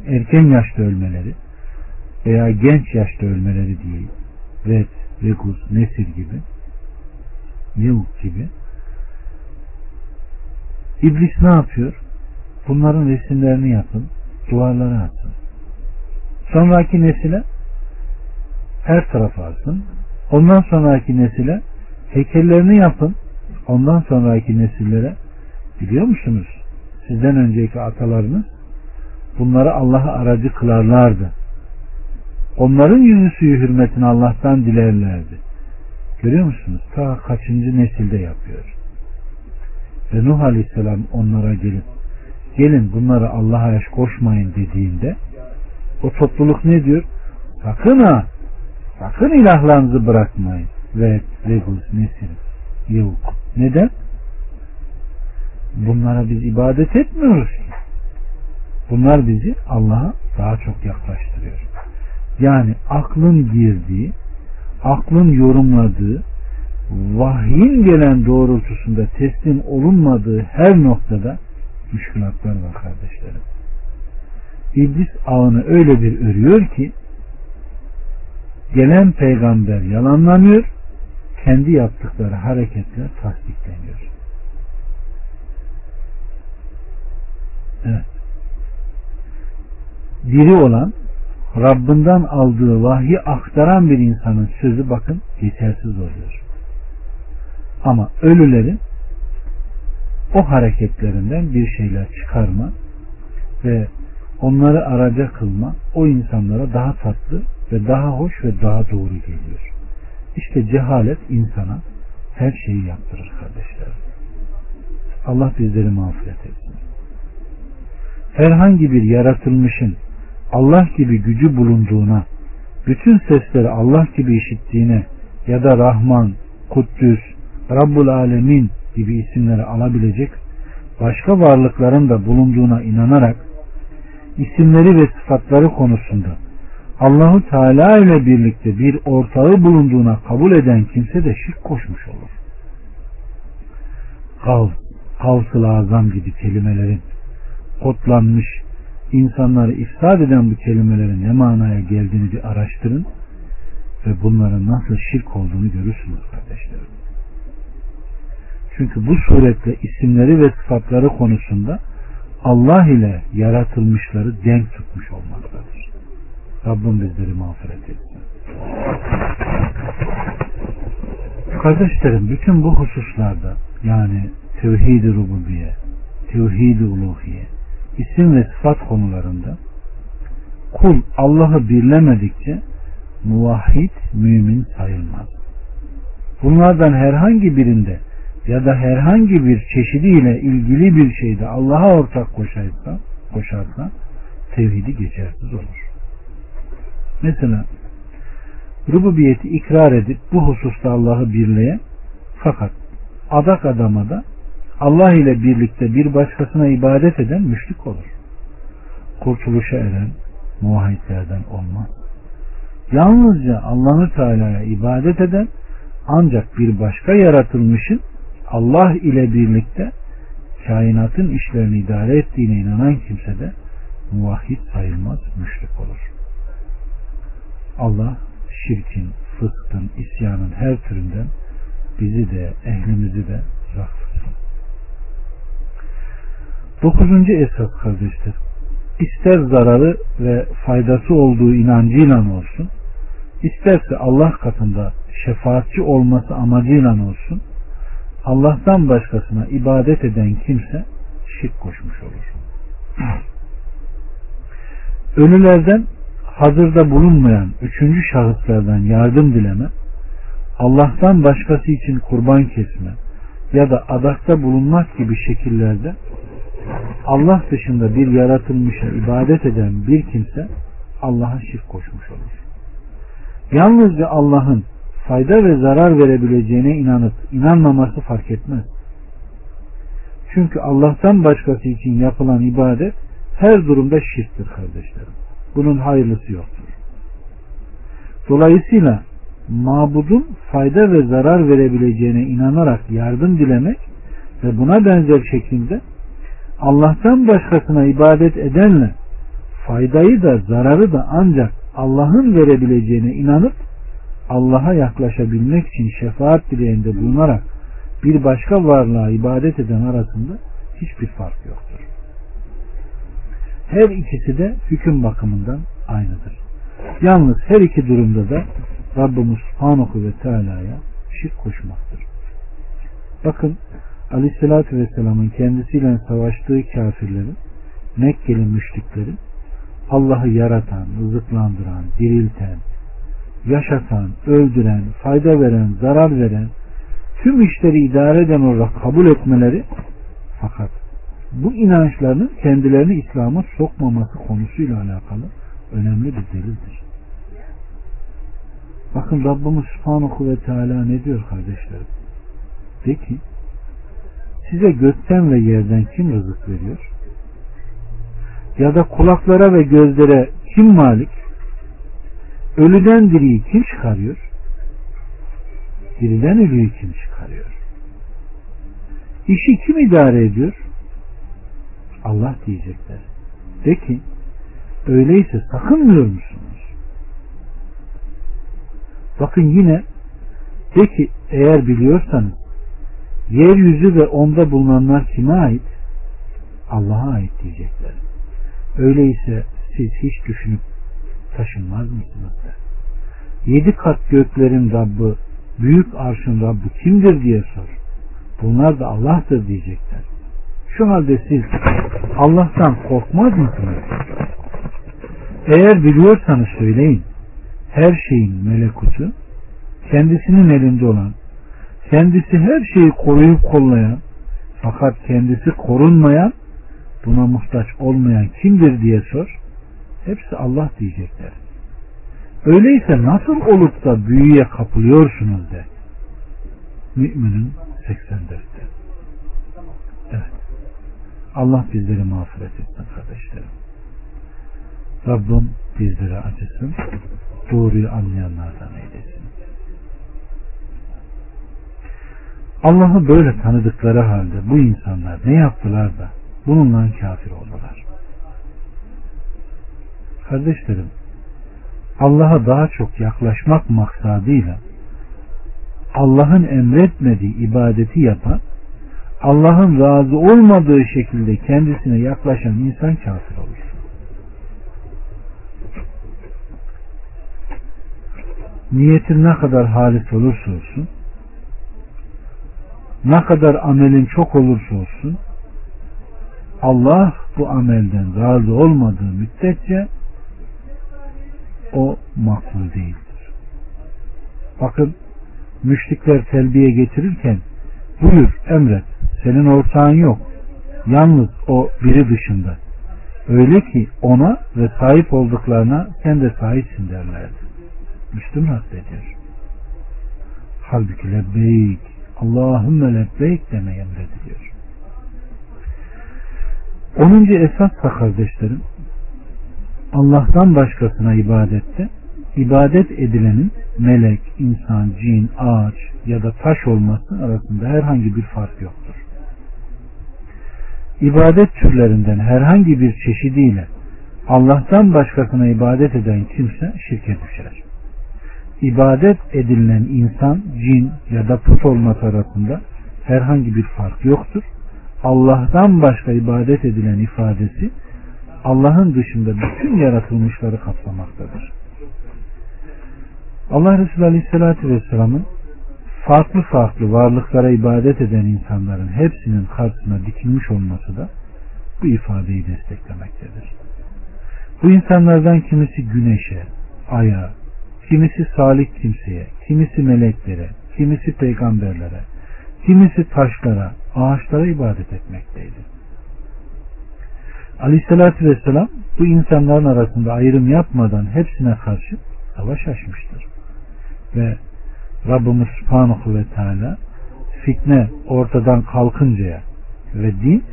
S1: erken yaşta ölmeleri veya genç yaşta ölmeleri diyeyim. Red, Vegus, Nesir gibi Yevuk gibi İblis ne yapıyor? Bunların resimlerini yapın, duvarlara atın. Sonraki nesile her tarafa atın. Ondan sonraki nesile heykellerini yapın. Ondan sonraki nesillere biliyor musunuz? Sizden önceki atalarınız bunları Allah'a aracı kılarlardı. Onların yüzü suyu hürmetini Allah'tan dilerlerdi. Görüyor musunuz? Ta kaçıncı nesilde yapıyor. Ve Nuh Aleyhisselam onlara gelip gelin bunları Allah'a eş koşmayın dediğinde o topluluk ne diyor? Sakın ha sakın ilahlarınızı bırakmayın. Ve Reguz, Nesir, Yevuk. Neden? Bunlara biz ibadet etmiyoruz ki. Bunlar bizi Allah'a daha çok yaklaştırıyor. Yani aklın girdiği, aklın yorumladığı, vahyin gelen doğrultusunda teslim olunmadığı her noktada müşkülatlar var kardeşlerim. İblis ağını öyle bir örüyor ki gelen peygamber yalanlanıyor, kendi yaptıkları hareketler tasdikleniyor. Diri olan Rabbinden aldığı vahyi aktaran bir insanın sözü bakın yetersiz oluyor. Ama ölülerin o hareketlerinden bir şeyler çıkarma ve onları araca kılma o insanlara daha tatlı ve daha hoş ve daha doğru geliyor. İşte cehalet insana her şeyi yaptırır kardeşlerim. Allah bizleri mağfiret etsin. Herhangi bir yaratılmışın Allah gibi gücü bulunduğuna, bütün sesleri Allah gibi işittiğine ya da Rahman, Kuddüs, Rabbul Alemin gibi isimleri alabilecek başka varlıkların da bulunduğuna inanarak isimleri ve sıfatları konusunda Allahu Teala ile birlikte bir ortağı bulunduğuna kabul eden kimse de şirk koşmuş olur. Kavs, kavs-ı azam gibi kelimelerin kodlanmış, insanları ifsad eden bu kelimelerin ne manaya geldiğini bir araştırın ve bunların nasıl şirk olduğunu görürsünüz kardeşlerim. Çünkü bu suretle isimleri ve sıfatları konusunda Allah ile yaratılmışları denk tutmuş olmaktadır. Rabbim bizleri mağfiret etsin. Kardeşlerim bütün bu hususlarda yani tevhid-i rububiye, tevhid-i uluhiye, isim ve sıfat konularında kul Allah'ı birlemedikçe muvahhid mümin sayılmaz. Bunlardan herhangi birinde ya da herhangi bir çeşidiyle ilgili bir şeyde Allah'a ortak koşarsa, koşarsa tevhidi geçersiz olur. Mesela rububiyeti ikrar edip bu hususta Allah'ı birleye fakat adak adama da Allah ile birlikte bir başkasına ibadet eden müşrik olur. Kurtuluşa eren muvahhidlerden olmaz. Yalnızca Allah'ı Teala'ya ibadet eden ancak bir başka yaratılmışın Allah ile birlikte kainatın işlerini idare ettiğine inanan kimse de muvahhid sayılmaz, müşrik olur. Allah şirkin, fıskın, isyanın her türünden bizi de, ehlimizi de tutsun. Dokuzuncu esas kardeşler. İster zararı ve faydası olduğu inancıyla olsun, isterse Allah katında şefaatçi olması amacıyla olsun, Allah'tan başkasına ibadet eden kimse şirk koşmuş olur. (clears throat) Ölülerden hazırda bulunmayan üçüncü şahıslardan yardım dileme, Allah'tan başkası için kurban kesme ya da adakta bulunmak gibi şekillerde Allah dışında bir yaratılmışa ibadet eden bir kimse Allah'a şirk koşmuş olur. Yalnızca Allah'ın fayda ve zarar verebileceğine inanıp inanmaması fark etmez. Çünkü Allah'tan başkası için yapılan ibadet her durumda şirktir kardeşlerim. Bunun hayırlısı yoktur. Dolayısıyla mabudun fayda ve zarar verebileceğine inanarak yardım dilemek ve buna benzer şekilde Allah'tan başkasına ibadet edenle faydayı da zararı da ancak Allah'ın verebileceğine inanıp Allah'a yaklaşabilmek için şefaat dileğinde bulunarak bir başka varlığa ibadet eden arasında hiçbir fark yoktur. Her ikisi de hüküm bakımından aynıdır. Yalnız her iki durumda da Rabbimiz Subhanahu ve Teala'ya şirk koşmaktır. Bakın Aleyhisselatü Vesselam'ın kendisiyle savaştığı kafirlerin Mekkeli müşriklerin Allah'ı yaratan, rızıklandıran, dirilten, yaşatan, öldüren, fayda veren, zarar veren, tüm işleri idare eden olarak kabul etmeleri fakat bu inançlarının kendilerini İslam'a sokmaması konusuyla alakalı önemli bir delildir. Bakın Rabbimiz Subhanahu ve Teala ne diyor kardeşlerim? De ki size gökten ve yerden kim rızık veriyor? Ya da kulaklara ve gözlere kim malik? Ölüden diriyi kim çıkarıyor? Diriden ölüyü kim çıkarıyor? İşi kim idare ediyor? Allah diyecekler. De ki öyleyse sakınmıyor musunuz? Bakın yine de ki eğer biliyorsanız yeryüzü ve onda bulunanlar kime ait? Allah'a ait diyecekler. Öyleyse siz hiç düşünüp taşınmaz mısınız der. Yedi kat göklerin Rabbi, büyük arşın Rabbi kimdir diye sor. Bunlar da Allah'tır diyecekler. Şu halde siz Allah'tan korkmaz mısınız? Eğer biliyorsanız söyleyin. Her şeyin melekutu kendisinin elinde olan, kendisi her şeyi koruyup kollayan fakat kendisi korunmayan, buna muhtaç olmayan kimdir diye sor. Hepsi Allah diyecekler. Öyleyse nasıl olup da büyüye kapılıyorsunuz de. Müminin 84'te. Evet. Allah bizleri mağfiret etsin kardeşlerim. Rabbim bizlere acısın. Doğruyu anlayanlardan eylesin. Allah'ı böyle tanıdıkları halde bu insanlar ne yaptılar da bununla kafir oldular. Kardeşlerim, Allah'a daha çok yaklaşmak maksadıyla Allah'ın emretmediği ibadeti yapan, Allah'ın razı olmadığı şekilde kendisine yaklaşan insan kafir olur. Niyetin ne kadar halis olursa olsun, ne kadar amelin çok olursa olsun Allah bu amelden razı olmadığı müddetçe o makbul değildir. Bakın müşrikler telbiye getirirken buyur emret senin ortağın yok. Yalnız o biri dışında. Öyle ki ona ve sahip olduklarına sen de sahipsin derlerdi. Müslüm naklediyor. Halbuki lebbeyk, Allahümme lebbeyk deme emrediliyor. Onuncu esas da kardeşlerim, Allah'tan başkasına ibadette, ibadet edilenin melek, insan, cin, ağaç ya da taş olması arasında herhangi bir fark yoktur. İbadet türlerinden herhangi bir çeşidiyle Allah'tan başkasına ibadet eden kimse şirke düşer ibadet edilen insan, cin ya da put olması arasında herhangi bir fark yoktur. Allah'tan başka ibadet edilen ifadesi Allah'ın dışında bütün yaratılmışları kaplamaktadır. Allah Resulü Aleyhisselatü Vesselam'ın farklı farklı varlıklara ibadet eden insanların hepsinin karşısına dikilmiş olması da bu ifadeyi desteklemektedir. Bu insanlardan kimisi güneşe, aya, kimisi salih kimseye, kimisi meleklere, kimisi peygamberlere, kimisi taşlara, ağaçlara ibadet etmekteydi. Aleyhissalatü vesselam bu insanların arasında ayrım yapmadan hepsine karşı savaş açmıştır. Ve Rabbimiz Subhanahu ve Teala fitne ortadan kalkıncaya ve din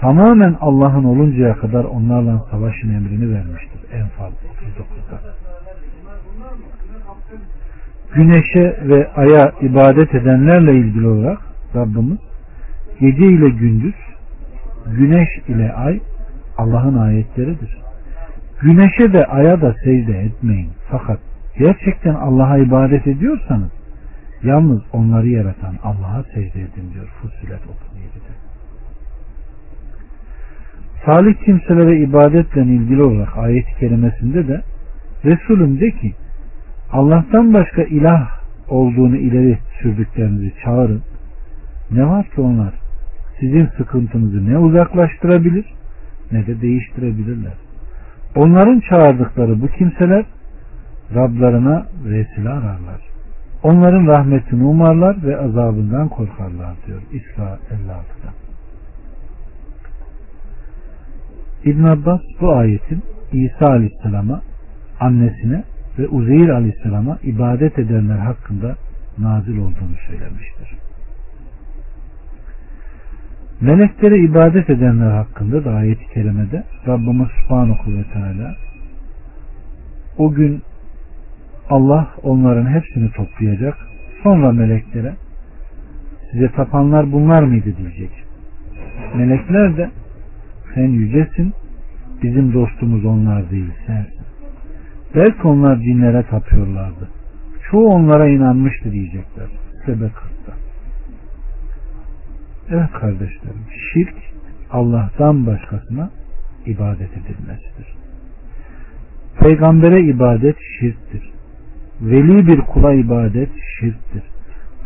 S1: tamamen Allah'ın oluncaya kadar onlarla savaşın emrini vermiştir. Enfal 39'da güneşe ve aya ibadet edenlerle ilgili olarak Rabbimiz gece ile gündüz güneş ile ay Allah'ın ayetleridir. Güneşe de aya da secde etmeyin. Fakat gerçekten Allah'a ibadet ediyorsanız yalnız onları yaratan Allah'a secde edin diyor Fussilet 37'de. Salih kimselere ibadetle ilgili olarak ayet-i kerimesinde de Resulüm de ki Allah'tan başka ilah olduğunu ileri sürdüklerinizi çağırın. Ne var ki onlar sizin sıkıntınızı ne uzaklaştırabilir ne de değiştirebilirler. Onların çağırdıkları bu kimseler Rablarına vesile ararlar. Onların rahmetini umarlar ve azabından korkarlar diyor İsra 56'da. İbn Abbas bu ayetin İsa Aleyhisselam'a annesine ve Uzeyr aleyhisselama ibadet edenler hakkında nazil olduğunu söylemiştir. Meleklere ibadet edenler hakkında da ayet-i kerimede Rabbimiz Subhanahu ve Teala o gün Allah onların hepsini toplayacak sonra meleklere size tapanlar bunlar mıydı diyecek. Melekler de sen yücesin bizim dostumuz onlar değil sensin. Belki onlar cinlere tapıyorlardı. Çoğu onlara inanmıştı diyecekler. Sebe 40'ta. Evet kardeşlerim, şirk Allah'tan başkasına ibadet edilmesidir. Peygambere ibadet şirktir. Veli bir kula ibadet şirktir.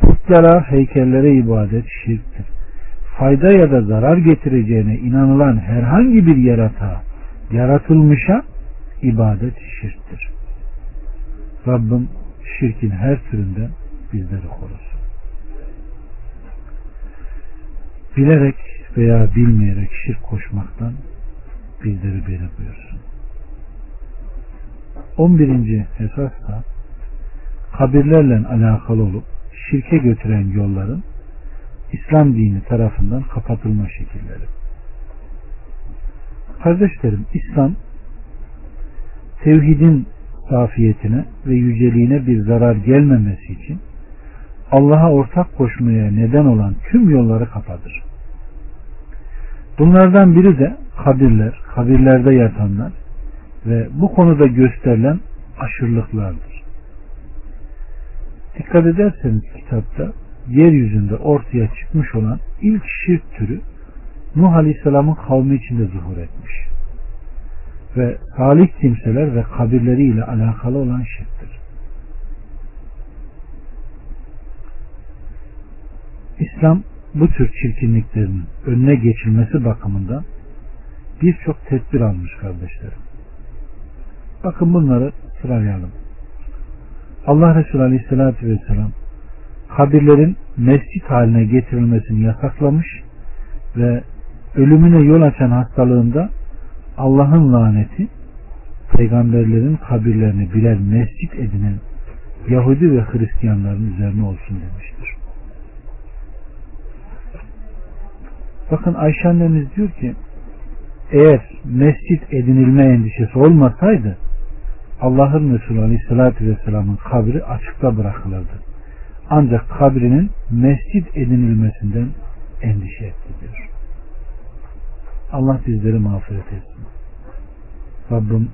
S1: Putlara, heykellere ibadet şirktir. Fayda ya da zarar getireceğine inanılan herhangi bir yaratığa, yaratılmışa ibadet şirktir. Rabbim şirkin her türünden bizleri korusun. Bilerek veya bilmeyerek şirk koşmaktan bizleri beri buyursun. 11. esas da kabirlerle alakalı olup şirke götüren yolların İslam dini tarafından kapatılma şekilleri. Kardeşlerim İslam tevhidin safiyetine ve yüceliğine bir zarar gelmemesi için Allah'a ortak koşmaya neden olan tüm yolları kapatır. Bunlardan biri de kabirler, kabirlerde yatanlar ve bu konuda gösterilen aşırılıklardır. Dikkat ederseniz kitapta yeryüzünde ortaya çıkmış olan ilk şirk türü Nuh Aleyhisselam'ın kavmi içinde zuhur etmiş ve salih kimseler ve kabirleriyle alakalı olan şirktir. İslam bu tür çirkinliklerin önüne geçilmesi bakımından birçok tedbir almış kardeşlerim. Bakın bunları sıralayalım. Allah Resulü Aleyhisselatü Vesselam kabirlerin mescit haline getirilmesini yasaklamış ve ölümüne yol açan hastalığında Allah'ın laneti peygamberlerin kabirlerini birer mescit edinen Yahudi ve Hristiyanların üzerine olsun demiştir. Bakın Ayşe annemiz diyor ki eğer mescit edinilme endişesi olmasaydı Allah'ın Resulü Aleyhisselatü Vesselam'ın kabri açıkta bırakılırdı. Ancak kabrinin mescit edinilmesinden endişe etti diyor. Allah bizleri mağfiret etsin. Rabbim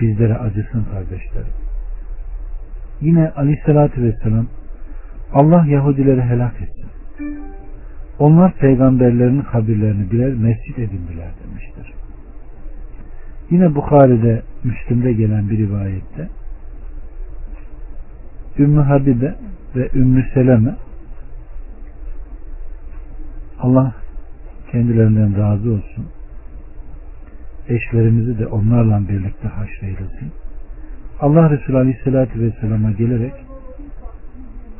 S1: bizlere acısın kardeşlerim. Yine Aleyhisselatü Vesselam Allah Yahudileri helak etsin. Onlar peygamberlerin kabirlerini birer mescit edindiler demiştir. Yine Bukhari'de, Müslim'de gelen bir rivayette Ümmü Habibe ve Ümmü Seleme Allah kendilerinden razı olsun. Eşlerimizi de onlarla birlikte haşreylesin. Allah Resulü Aleyhisselatü Vesselam'a gelerek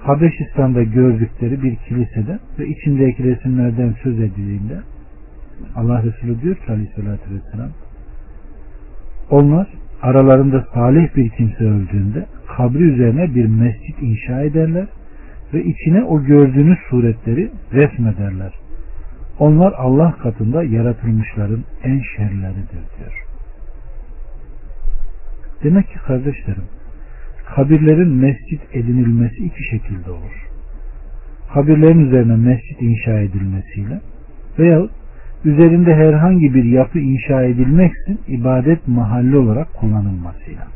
S1: Habeşistan'da gördükleri bir kilisede ve içindeki resimlerden söz edildiğinde Allah Resulü diyor ki Aleyhisselatü Vesselam onlar aralarında salih bir kimse öldüğünde kabri üzerine bir mescit inşa ederler ve içine o gördüğünüz suretleri resmederler. Onlar Allah katında yaratılmışların en şerleridir diyor. Demek ki kardeşlerim kabirlerin mescit edinilmesi iki şekilde olur. Kabirlerin üzerine mescit inşa edilmesiyle veya üzerinde herhangi bir yapı inşa edilmeksin ibadet mahalli olarak kullanılmasıyla.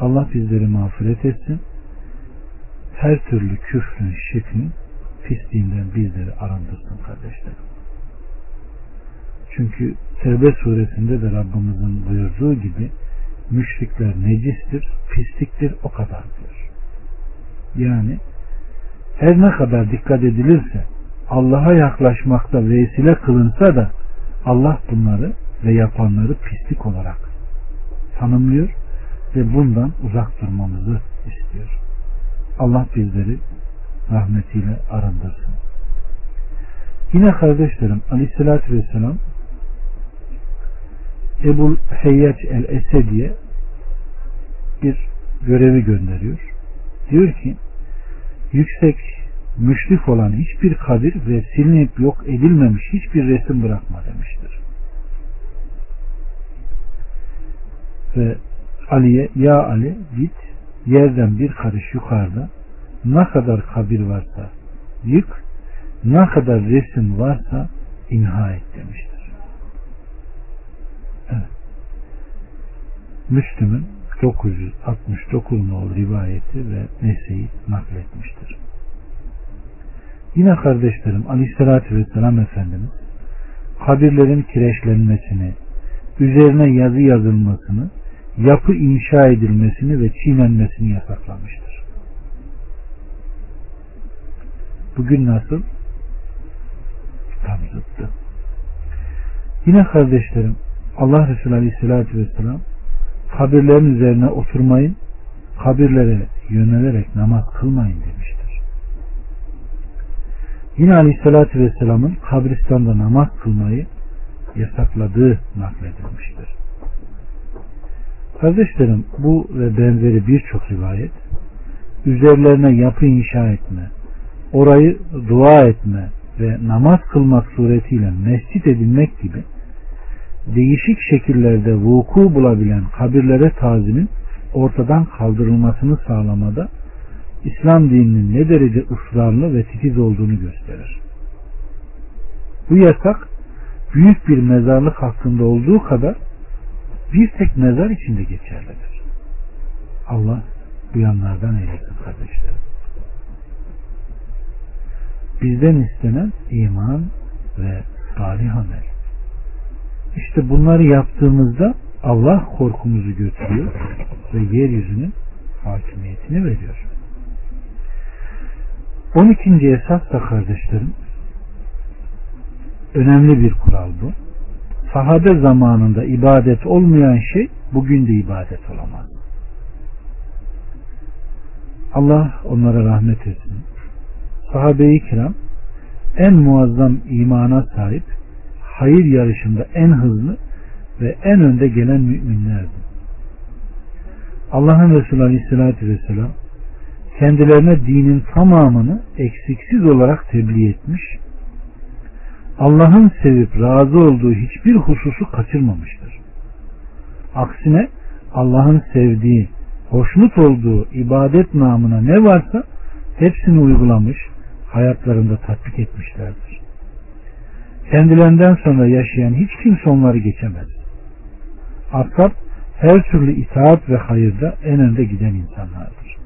S1: Allah bizleri mağfiret etsin. Her türlü küfrün, şirkin, pisliğinden bizleri arındırsın kardeşlerim. Çünkü Tevbe suresinde de Rabbimizin buyurduğu gibi müşrikler necistir, pisliktir o kadar diyor. Yani her ne kadar dikkat edilirse Allah'a yaklaşmakta vesile kılınsa da Allah bunları ve yapanları pislik olarak tanımlıyor ve bundan uzak durmamızı istiyor. Allah bizleri rahmetiyle arındırsın. Yine kardeşlerim aleyhissalatü vesselam Ebu Heyyac el-Esedi'ye bir görevi gönderiyor. Diyor ki yüksek müşrik olan hiçbir kabir ve silinip yok edilmemiş hiçbir resim bırakma demiştir. Ve Ali'ye ya Ali git yerden bir karış yukarıda ne kadar kabir varsa yık ne kadar resim varsa imha et demiştir. Evet. Müslüm'ün 969 nol rivayeti ve Nese'yi nakletmiştir. Yine kardeşlerim Aleyhisselatü Vesselam Efendimiz kabirlerin kireçlenmesini, üzerine yazı yazılmasını, yapı inşa edilmesini ve çiğnenmesini yasaklamıştır. Bugün nasıl? Tam zıttı. Yine kardeşlerim Allah Resulü Aleyhisselatü Vesselam kabirlerin üzerine oturmayın, kabirlere yönelerek namaz kılmayın demiştir. Yine Aleyhisselatü Vesselam'ın kabristanda namaz kılmayı yasakladığı nakledilmiştir. Kardeşlerim bu ve benzeri birçok rivayet üzerlerine yapı inşa etme, orayı dua etme ve namaz kılmak suretiyle mescit edilmek gibi değişik şekillerde vuku bulabilen kabirlere tazimin ortadan kaldırılmasını sağlamada İslam dininin ne derece ısrarlı ve titiz olduğunu gösterir. Bu yasak büyük bir mezarlık hakkında olduğu kadar bir tek mezar içinde geçerlidir. Allah bu yanlardan eylesin kardeşlerim. Bizden istenen iman ve salih amel. İşte bunları yaptığımızda Allah korkumuzu götürüyor ve yeryüzünün hakimiyetini veriyor. 12. esas da kardeşlerim önemli bir kural bu. Sahabe zamanında ibadet olmayan şey bugün de ibadet olamaz. Allah onlara rahmet etsin. Sahabe-i kiram en muazzam imana sahip, hayır yarışında en hızlı ve en önde gelen müminlerdi. Allah'ın Resulü Aleyhisselatü Vesselam kendilerine dinin tamamını eksiksiz olarak tebliğ etmiş, Allah'ın sevip razı olduğu hiçbir hususu kaçırmamıştır. Aksine Allah'ın sevdiği, hoşnut olduğu ibadet namına ne varsa hepsini uygulamış, hayatlarında tatbik etmişlerdir. Kendilerinden sonra yaşayan hiç kimse onları geçemez. Ashab her türlü itaat ve hayırda en önde giden insanlardır.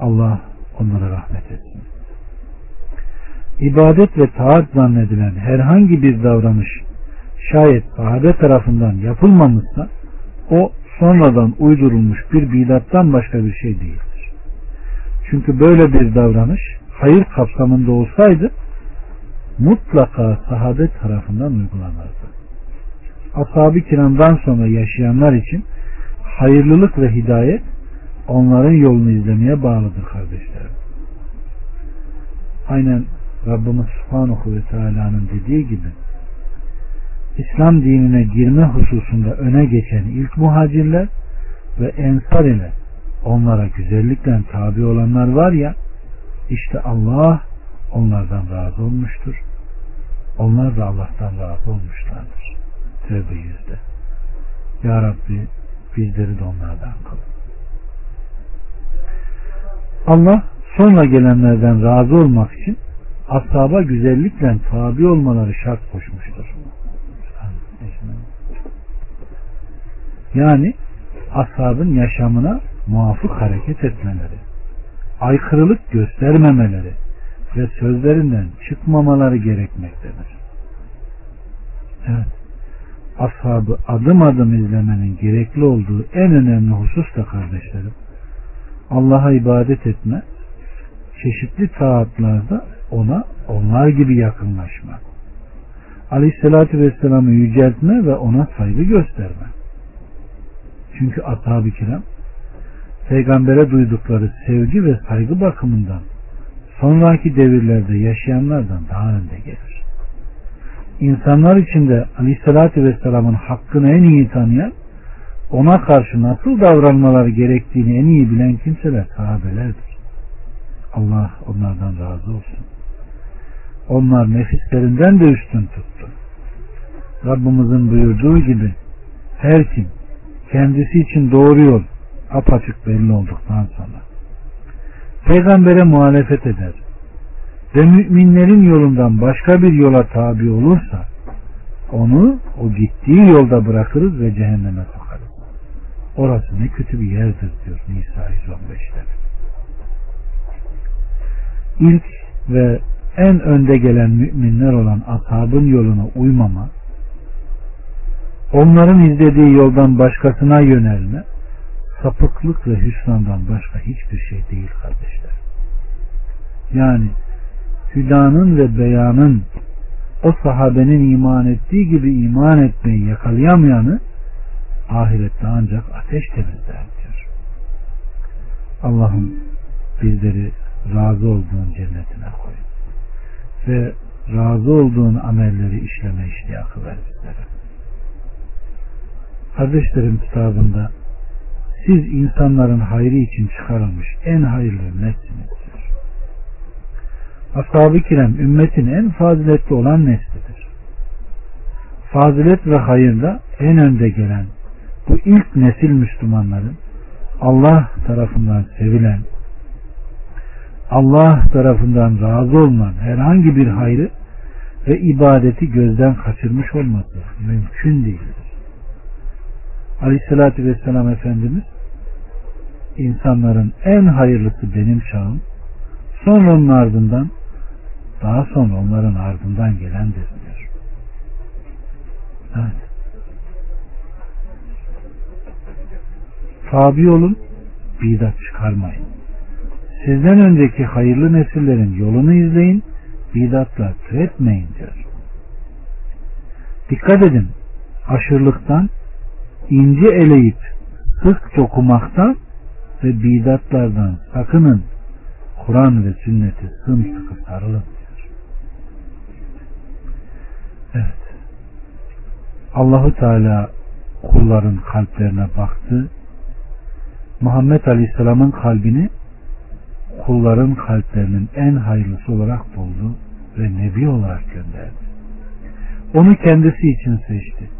S1: Allah onlara rahmet etsin. İbadet ve taat zannedilen herhangi bir davranış şayet sahabe tarafından yapılmamışsa o sonradan uydurulmuş bir bidattan başka bir şey değildir. Çünkü böyle bir davranış hayır kapsamında olsaydı mutlaka sahabe tarafından uygulanırdı. Ashab-ı kiramdan sonra yaşayanlar için hayırlılık ve hidayet onların yolunu izlemeye bağlıdır kardeşlerim. Aynen Rabbimiz Subhanahu ve Teala'nın dediği gibi İslam dinine girme hususunda öne geçen ilk muhacirler ve ensar ile onlara güzellikle tabi olanlar var ya işte Allah onlardan razı olmuştur. Onlar da Allah'tan razı olmuşlardır. Tövbe yüzde. Ya Rabbi bizleri de onlardan kıl. Allah sonra gelenlerden razı olmak için ashaba güzellikle tabi olmaları şart koşmuştur. Yani ashabın yaşamına muvafık hareket etmeleri, aykırılık göstermemeleri ve sözlerinden çıkmamaları gerekmektedir. Evet. Ashabı adım adım izlemenin gerekli olduğu en önemli husus da kardeşlerim, Allah'a ibadet etme, çeşitli taatlarda ona onlar gibi yakınlaşma. Aleyhissalatü Vesselam'ı yüceltme ve ona saygı gösterme. Çünkü ashab-ı kiram peygambere duydukları sevgi ve saygı bakımından sonraki devirlerde yaşayanlardan daha önde gelir. İnsanlar içinde Aleyhisselatü Vesselam'ın hakkını en iyi tanıyan, ona karşı nasıl davranmaları gerektiğini en iyi bilen kimseler sahabelerdir. Allah onlardan razı olsun. Onlar nefislerinden de üstün tuttu. Rabbimizin buyurduğu gibi her kim kendisi için doğru yol apaçık belli olduktan sonra peygambere muhalefet eder ve müminlerin yolundan başka bir yola tabi olursa onu o gittiği yolda bırakırız ve cehenneme sokarız. Orası ne kötü bir yerdir diyor Nisa 115'te. İlk ve en önde gelen müminler olan ashabın yoluna uymama, onların izlediği yoldan başkasına yönelme, sapıklık ve hüsrandan başka hiçbir şey değil kardeşler. Yani hüdanın ve beyanın o sahabenin iman ettiği gibi iman etmeyi yakalayamayanı ahirette ancak ateş temizler diyor. Allah'ım bizleri razı olduğun cennetine koy. Ve razı olduğun amelleri işleme iştiyakı ver bizlere. Kardeşlerim kitabında siz insanların hayrı için çıkarılmış en hayırlı ümmetsiniz diyor. Ashab-ı kiram ümmetin en faziletli olan neslidir. Fazilet ve hayırda en önde gelen bu ilk nesil Müslümanların Allah tarafından sevilen Allah tarafından razı olunan herhangi bir hayrı ve ibadeti gözden kaçırmış olması mümkün değildir. Aleyhissalatü Vesselam Efendimiz insanların en hayırlısı benim çağım sonra onun ardından daha sonra onların ardından gelendir diyor. Evet. Tabi olun bidat çıkarmayın. sizden önceki hayırlı nesillerin yolunu izleyin, bidatlar türetmeyin diyor. Dikkat edin, aşırılıktan, ince eleyip sık dokumaktan ve bidatlardan sakının. Kur'an ve sünneti sımsıkı sarılın. Evet. Allahu Teala kulların kalplerine baktı. Muhammed Aleyhisselam'ın kalbini kulların kalplerinin en hayırlısı olarak buldu ve nebi olarak gönderdi. Onu kendisi için seçti.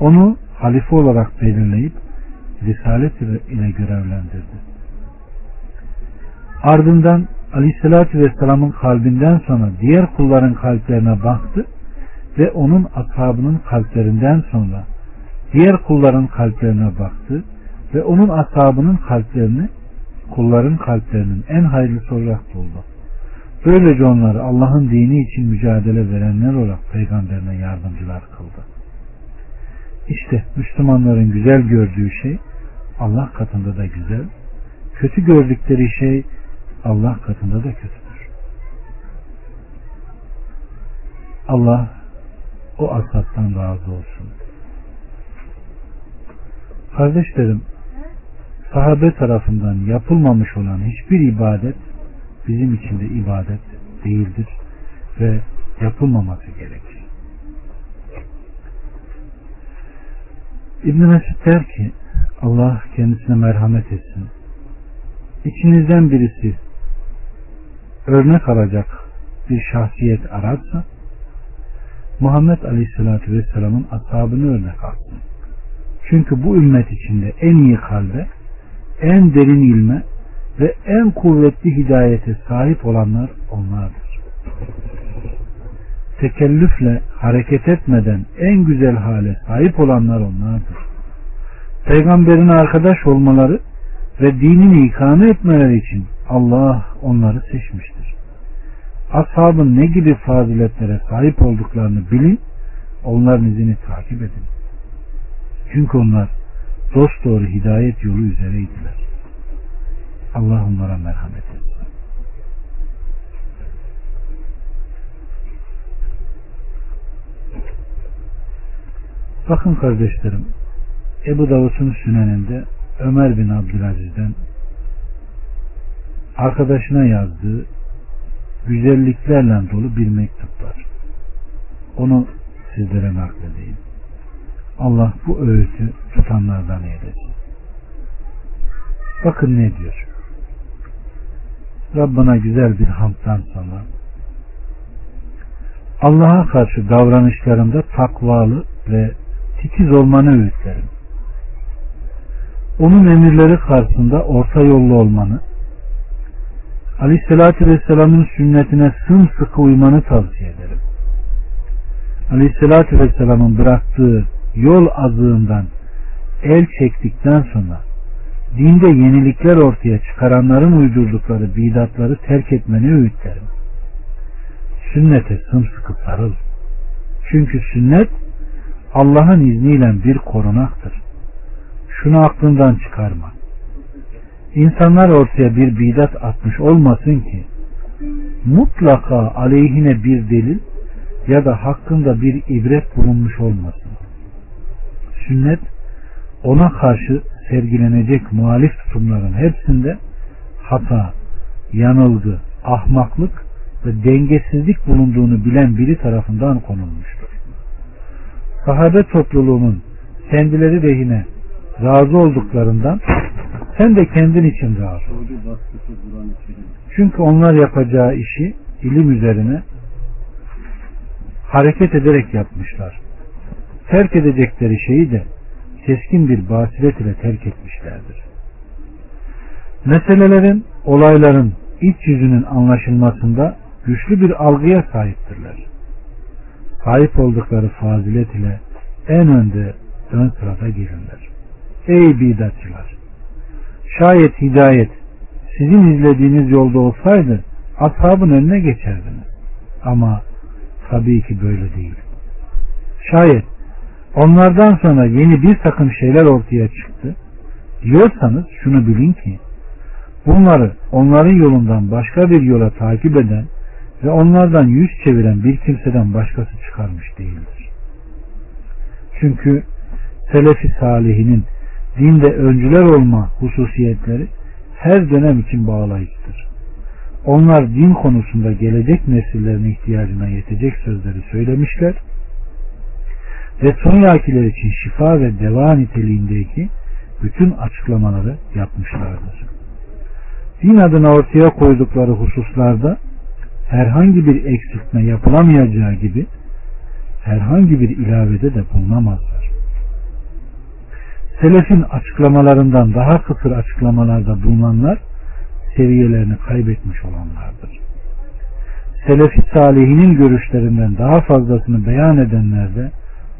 S1: Onu halife olarak belirleyip risalet ile görevlendirdi. Ardından Aleyhisselatü Vesselam'ın kalbinden sonra diğer kulların kalplerine baktı ve onun ashabının kalplerinden sonra diğer kulların kalplerine baktı ve onun ashabının kalplerini kulların kalplerinin en hayırlısı olarak buldu. Böylece onları Allah'ın dini için mücadele verenler olarak peygamberine yardımcılar kıldı. İşte Müslümanların güzel gördüğü şey Allah katında da güzel, kötü gördükleri şey Allah katında da kötüdür. Allah o ashabtan razı olsun. Kardeşlerim, sahabe tarafından yapılmamış olan hiçbir ibadet bizim için de ibadet değildir ve yapılmaması gerekir. İbn Mesud der ki Allah kendisine merhamet etsin. İçinizden birisi örnek alacak bir şahsiyet ararsa Muhammed Aleyhisselatü Vesselam'ın ashabını örnek alsın. Çünkü bu ümmet içinde en iyi kalbe, en derin ilme ve en kuvvetli hidayete sahip olanlar onlardır. Tekellüfle hareket etmeden en güzel hale sahip olanlar onlardır. Peygamberin arkadaş olmaları ve dinini ikame etmeleri için Allah onları seçmiştir. Ashabın ne gibi faziletlere sahip olduklarını bilin, onların izini takip edin. Çünkü onlar dost doğru hidayet yolu üzereydiler. Allah onlara merhamet etsin. Bakın kardeşlerim, Ebu Davud'un süneninde Ömer bin Abdülaziz'den arkadaşına yazdığı güzelliklerle dolu bir mektup var. Onu sizlere nakledeyim. Allah bu öğütü tutanlardan eylesin. Bakın ne diyor. Rabbına güzel bir hamdtan sonra Allah'a karşı davranışlarında takvalı ve titiz olmanı öğütlerim. Onun emirleri karşısında orta yollu olmanı, Aleyhisselatü Vesselam'ın sünnetine sımsıkı uymanı tavsiye ederim. Aleyhisselatü Vesselam'ın bıraktığı yol azığından el çektikten sonra dinde yenilikler ortaya çıkaranların uydurdukları bidatları terk etmeni öğütlerim. Sünnete sımsıkı sarıl. Çünkü sünnet Allah'ın izniyle bir korunaktır. Şunu aklından çıkarma. İnsanlar ortaya bir bidat atmış olmasın ki mutlaka aleyhine bir delil ya da hakkında bir ibret bulunmuş olmasın. Sünnet ona karşı sergilenecek muhalif tutumların hepsinde hata, yanılgı, ahmaklık ve dengesizlik bulunduğunu bilen biri tarafından konulmuştur. Sahabe topluluğunun kendileri lehine razı olduklarından sen de kendin için razı ol. Çünkü onlar yapacağı işi ilim üzerine hareket ederek yapmışlar. Terk edecekleri şeyi de keskin bir basiret ile terk etmişlerdir. Meselelerin, olayların iç yüzünün anlaşılmasında güçlü bir algıya sahiptirler. Sahip oldukları fazilet ile en önde ön sırada gelirler. Ey bidatçılar! Şayet hidayet sizin izlediğiniz yolda olsaydı ashabın önüne geçerdiniz. Ama tabii ki böyle değil. Şayet onlardan sonra yeni bir takım şeyler ortaya çıktı diyorsanız şunu bilin ki Bunları onların yolundan başka bir yola takip eden ve onlardan yüz çeviren bir kimseden başkası çıkarmış değildir. Çünkü Selefi Salihinin dinde öncüler olma hususiyetleri her dönem için bağlayıcıdır. Onlar din konusunda gelecek nesillerin ihtiyacına yetecek sözleri söylemişler ve sonrakiler için şifa ve deva niteliğindeki bütün açıklamaları yapmışlardır. Din adına ortaya koydukları hususlarda herhangi bir eksiltme yapılamayacağı gibi herhangi bir ilavede de bulunamazlar. Selefin açıklamalarından daha kısır açıklamalarda bulunanlar seviyelerini kaybetmiş olanlardır. Selefi salihinin görüşlerinden daha fazlasını beyan edenler de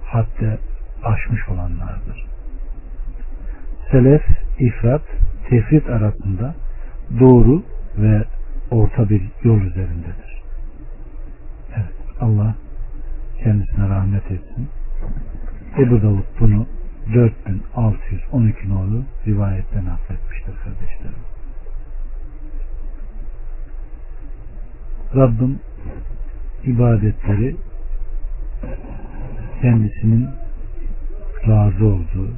S1: hatta aşmış olanlardır. Selef, ifrat, tefrit arasında doğru ve orta bir yol üzerindedir. Evet, Allah kendisine rahmet etsin. Ebu Davud bunu 4612 nolu rivayetten affetmiştir kardeşlerim. Rabbim ibadetleri kendisinin razı olduğu,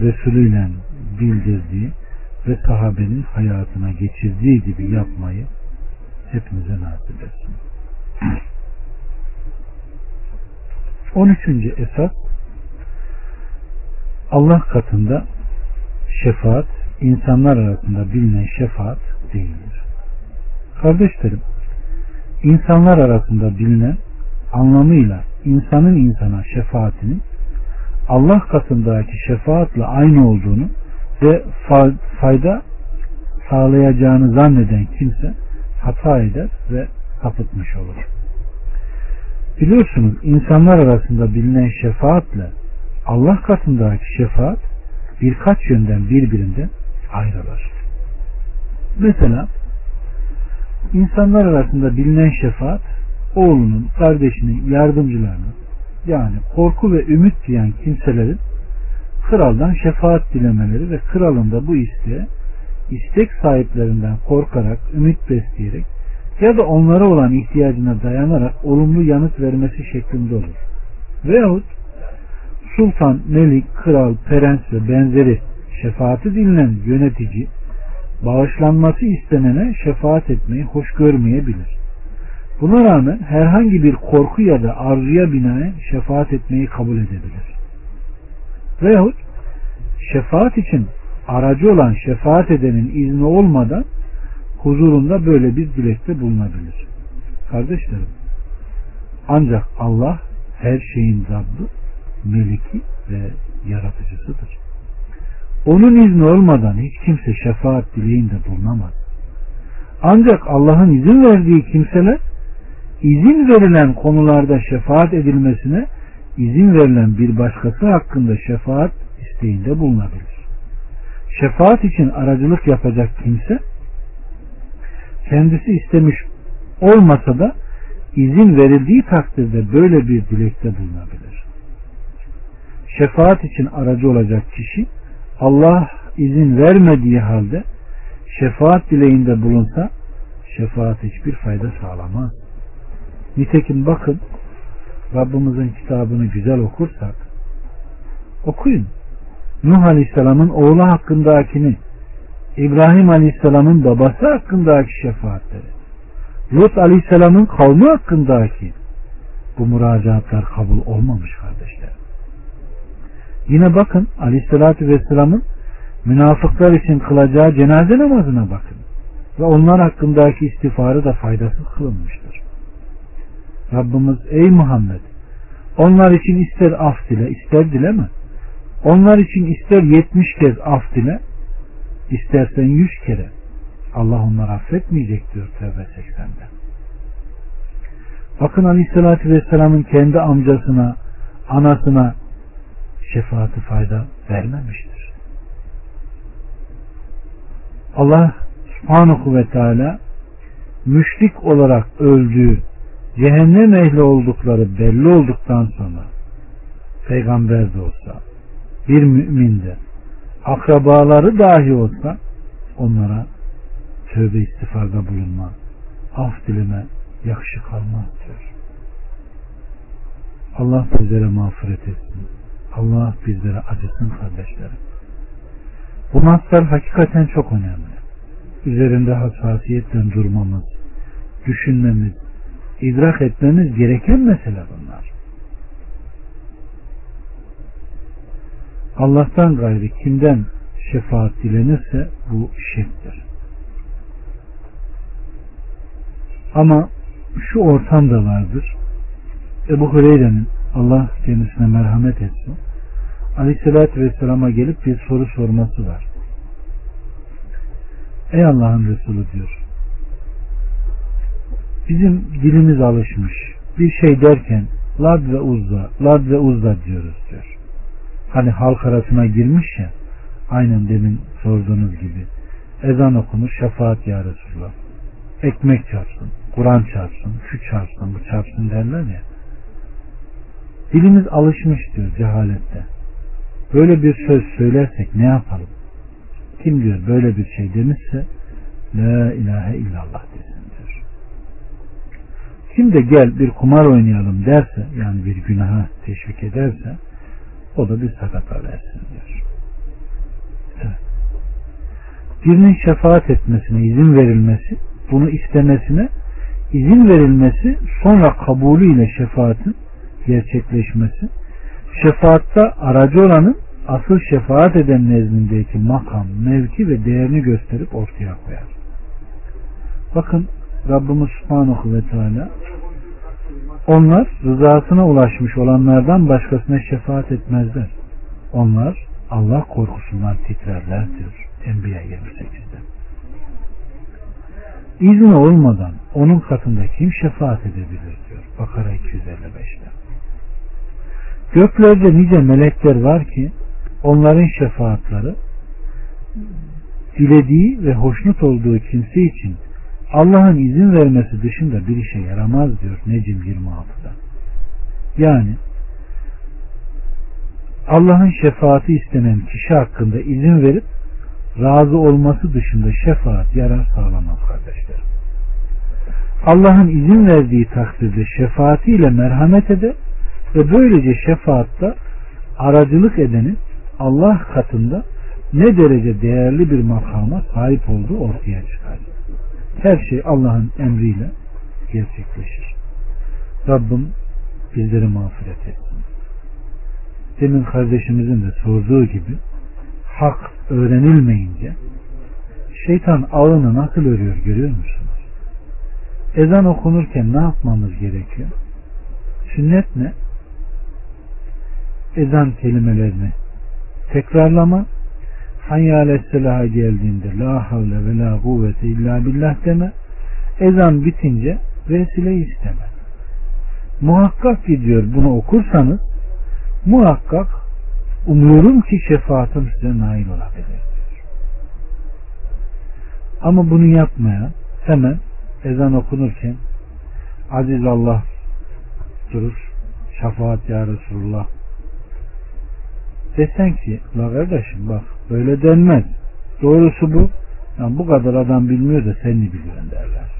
S1: Resulüyle bildirdiği ve sahabenin hayatına geçirdiği gibi yapmayı hepimize nasip etsin. 13. esas Allah katında şefaat insanlar arasında bilinen şefaat değildir. Kardeşlerim, insanlar arasında bilinen anlamıyla insanın insana şefaatinin Allah katındaki şefaatle aynı olduğunu ve fayda sağlayacağını zanneden kimse hata eder ve sapıtmış olur. Biliyorsunuz insanlar arasında bilinen şefaatle Allah katındaki şefaat birkaç yönden birbirinden ayrılır. Mesela insanlar arasında bilinen şefaat oğlunun, kardeşinin, yardımcılarının yani korku ve ümit duyan kimselerin kraldan şefaat dilemeleri ve kralın da bu isteğe istek sahiplerinden korkarak, ümit besleyerek ya da onlara olan ihtiyacına dayanarak olumlu yanıt vermesi şeklinde olur. Veyahut sultan, melik, kral, prens ve benzeri şefaati dinlen yönetici bağışlanması istenene şefaat etmeyi hoş görmeyebilir. Buna rağmen herhangi bir korku ya da arzuya binaen şefaat etmeyi kabul edebilir. Veyahut şefaat için aracı olan şefaat edenin izni olmadan huzurunda böyle bir dilekte bulunabilir. Kardeşlerim, ancak Allah her şeyin Rabbi, meliki ve yaratıcısıdır. Onun izni olmadan hiç kimse şefaat dileğinde bulunamaz. Ancak Allah'ın izin verdiği kimseler izin verilen konularda şefaat edilmesine izin verilen bir başkası hakkında şefaat isteğinde bulunabilir. Şefaat için aracılık yapacak kimse kendisi istemiş olmasa da izin verildiği takdirde böyle bir dilekte bulunabilir. Şefaat için aracı olacak kişi Allah izin vermediği halde şefaat dileğinde bulunsa şefaat hiçbir fayda sağlamaz. Nitekim bakın Rabbimizin kitabını güzel okursak okuyun. Nuh Aleyhisselam'ın oğlu hakkındakini İbrahim Aleyhisselam'ın babası hakkındaki şefaatleri Lut Aleyhisselam'ın kavmi hakkındaki bu müracaatlar kabul olmamış kardeşler. Yine bakın Aleyhisselatü Vesselam'ın münafıklar için kılacağı cenaze namazına bakın. Ve onlar hakkındaki istiğfarı da faydasız kılınmıştır. Rabbimiz ey Muhammed onlar için ister af dile ister dileme. Onlar için ister yetmiş kez af dile istersen yüz kere. Allah onları affetmeyecek diyor Tevbe 80'de. Bakın Aleyhisselatü Vesselam'ın kendi amcasına, anasına şefaati fayda vermemiştir. Allah subhanahu ve teala müşrik olarak öldüğü cehennem ehli oldukları belli olduktan sonra peygamber de olsa bir mümin de akrabaları dahi olsa onlara tövbe istifarda bulunma, af dileme yakışık almaz diyor. Allah bizlere mağfiret etsin. Allah bizlere acısın kardeşlerim. Bu naslar hakikaten çok önemli. Üzerinde hassasiyetle durmamız, düşünmemiz, idrak etmemiz gereken mesele bunlar. Allah'tan gayri kimden şefaat dilenirse bu şirktir. Ama şu ortam da vardır. Ebu Hureyre'nin Allah kendisine merhamet etsin. Aleyhisselatü Vesselam'a gelip bir soru sorması var. Ey Allah'ın Resulü diyor. Bizim dilimiz alışmış. Bir şey derken lad ve uzza, lad ve uzza diyoruz diyor. Hani halk arasına girmiş ya aynen demin sorduğunuz gibi ezan okunur şefaat ya Resulullah. Ekmek çarpsın, Kur'an çarpsın, şu çarpsın, bu çarpsın derler ya. Dilimiz alışmış diyor cehalette. Böyle bir söz söylersek ne yapalım? Kim diyor böyle bir şey demişse La ilahe illallah desin diyor. Kim de gel bir kumar oynayalım derse yani bir günaha teşvik ederse o da bir sadaka versin diyor. Birinin şefaat etmesine izin verilmesi, bunu istemesine izin verilmesi, sonra kabulü ile şefaatin gerçekleşmesi, şefaatta aracı olanın asıl şefaat eden nezdindeki makam, mevki ve değerini gösterip ortaya koyar. Bakın Rabbimiz Subhanahu ve Teala onlar rızasına ulaşmış olanlardan başkasına şefaat etmezler. Onlar Allah korkusundan titrerler diyor Enbiya 28'de. İzni olmadan onun katında kim şefaat edebilir diyor Bakara 255'te. Göklerde nice melekler var ki onların şefaatleri dilediği ve hoşnut olduğu kimse için Allah'ın izin vermesi dışında bir işe yaramaz diyor Necim 26'da. Yani Allah'ın şefaati istenen kişi hakkında izin verip razı olması dışında şefaat yarar sağlamaz kardeşler. Allah'ın izin verdiği takdirde şefaatiyle merhamet eder ve böylece şefaatta aracılık edenin Allah katında ne derece değerli bir makama sahip olduğu ortaya çıkar. Her şey Allah'ın emriyle gerçekleşir. Rabbim bizleri mağfiret etsin. Demin kardeşimizin de sorduğu gibi hak öğrenilmeyince şeytan ağını nasıl örüyor görüyor musunuz? Ezan okunurken ne yapmamız gerekiyor? Sünnet ne? Ezan kelimelerini tekrarlama hayyâle selaha geldiğinde la havle ve la kuvvete illa billah deme ezan bitince vesile isteme muhakkak ki diyor bunu okursanız muhakkak umuyorum ki şefaatim size nail olabilir diyor. ama bunu yapmayan hemen ezan okunurken aziz Allah durur şefaat ya Resulullah desen ki la kardeşim bak böyle denmez. Doğrusu bu. Yani bu kadar adam bilmiyor da sen ne biliyorsun derler.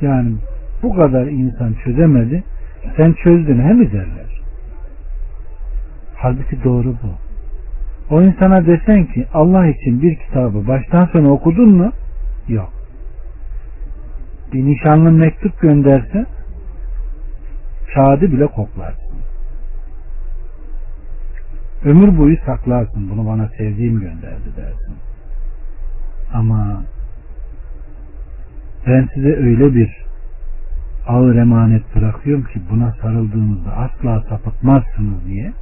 S1: Yani bu kadar insan çözemedi. Sen çözdün he mi derler. Halbuki doğru bu. O insana desen ki Allah için bir kitabı baştan sona okudun mu? Yok. Bir nişanlı mektup gönderse kağıdı bile koklarsın. Ömür boyu saklarsın. Bunu bana sevdiğim gönderdi dersin. Ama ben size öyle bir ağır emanet bırakıyorum ki buna sarıldığınızda asla sapıtmazsınız diye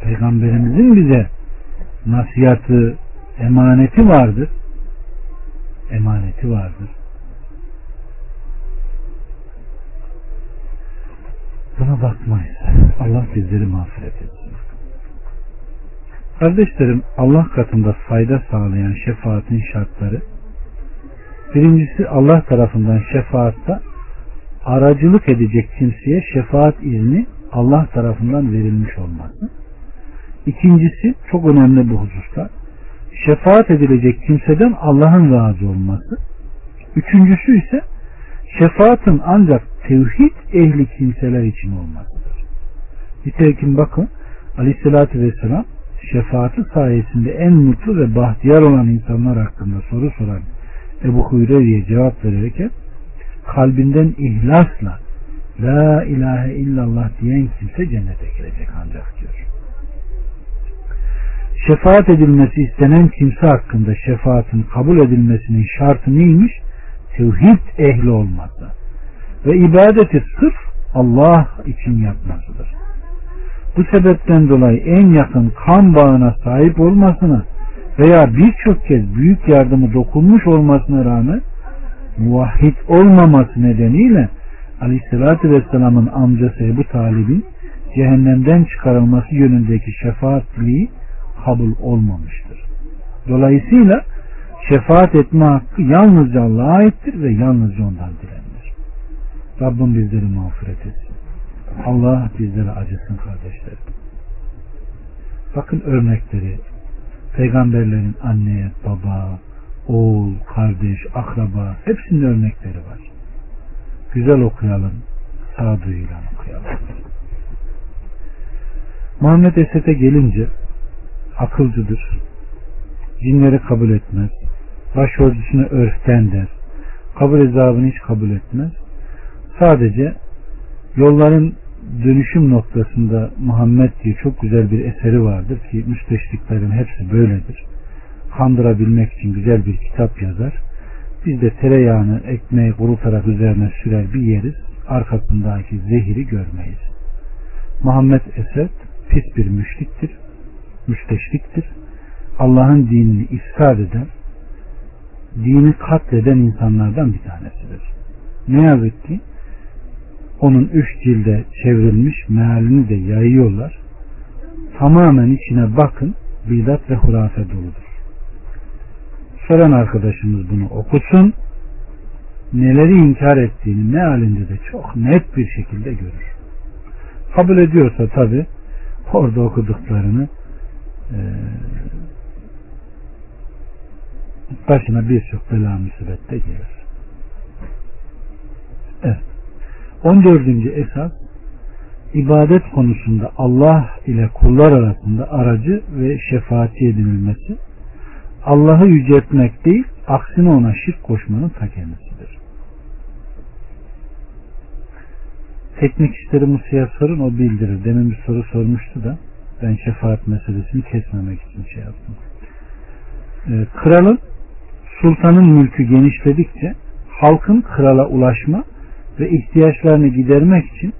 S1: Peygamberimizin bize nasihatı emaneti vardır. Emaneti vardır. Buna bakmayız. Allah bizleri mağfiret etsin. Kardeşlerim Allah katında fayda sağlayan şefaatin şartları birincisi Allah tarafından şefaatta aracılık edecek kimseye şefaat izni Allah tarafından verilmiş olması. İkincisi çok önemli bu hususta şefaat edilecek kimseden Allah'ın razı olması. Üçüncüsü ise şefaatin ancak tevhid ehli kimseler için olmasıdır. Nitekim bakın Aleyhisselatü Vesselam şefaati sayesinde en mutlu ve bahtiyar olan insanlar hakkında soru soran Ebu Hureyre'ye cevap verirken kalbinden ihlasla La ilahe illallah diyen kimse cennete girecek ancak diyor. Şefaat edilmesi istenen kimse hakkında şefaatin kabul edilmesinin şartı neymiş? Tevhid ehli olması ve ibadeti sırf Allah için yapmasıdır. Bu sebepten dolayı en yakın kan bağına sahip olmasına veya birçok kez büyük yardımı dokunmuş olmasına rağmen muvahhid olmaması nedeniyle Aleyhisselatü Vesselam'ın amcası Ebu Talib'in cehennemden çıkarılması yönündeki şefaatliği kabul olmamıştır. Dolayısıyla şefaat etme hakkı yalnızca Allah'a aittir ve yalnızca ondan dilenir. Rabbim bizleri mağfiret etsin. Allah bizlere acısın kardeşlerim. Bakın örnekleri peygamberlerin anne, baba, oğul, kardeş, akraba hepsinin örnekleri var. Güzel okuyalım, sağduyuyla okuyalım. Muhammed Esed'e gelince akılcıdır. Cinleri kabul etmez. Başörtüsünü örften der. Kabul ezabını hiç kabul etmez. Sadece yolların dönüşüm noktasında Muhammed diye çok güzel bir eseri vardır ki müsteşriklerin hepsi böyledir. Kandırabilmek için güzel bir kitap yazar. Biz de tereyağını ekmeği kurutarak üzerine sürer bir yeriz. Arkasındaki zehiri görmeyiz. Muhammed Esed pis bir müşriktir. Müsteşriktir. Allah'ın dinini ifsad eden, dini katleden insanlardan bir tanesidir. Ne yazık ki onun üç cilde çevrilmiş mealini de yayıyorlar. Tamamen içine bakın bidat ve hurafe doludur. Soran arkadaşımız bunu okusun. Neleri inkar ettiğini mealinde de çok net bir şekilde görür. Kabul ediyorsa tabi orada okuduklarını e, başına birçok bela musibette gelir. Evet. 14. esas ibadet konusunda Allah ile kullar arasında aracı ve şefaatçi edinilmesi Allah'ı yüceltmek değil aksine ona şirk koşmanın ta kendisidir. Teknik işleri Musa'ya sorun o bildirir. Demin bir soru sormuştu da ben şefaat meselesini kesmemek için şey yaptım. Ee, kralın sultanın mülkü genişledikçe halkın krala ulaşma ve ihtiyaçlarını gidermek için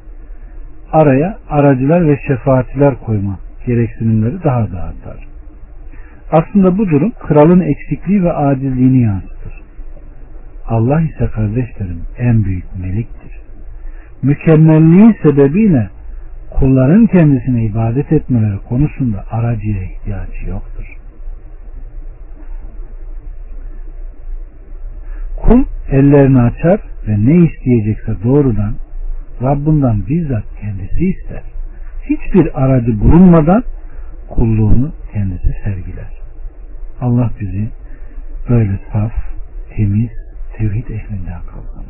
S1: araya aracılar ve şefaatçiler koyma gereksinimleri daha da artar. Aslında bu durum kralın eksikliği ve acizliğini yansıtır. Allah ise kardeşlerim en büyük meliktir. Mükemmelliği sebebiyle kulların kendisine ibadet etmeleri konusunda aracıya ihtiyacı yoktur. Kul ellerini açar ve ne isteyecekse doğrudan Rabbinden bizzat kendisi ister. Hiçbir aracı bulunmadan kulluğunu kendisi sergiler. Allah bizi böyle saf, temiz, tevhid ehlinden kılsın.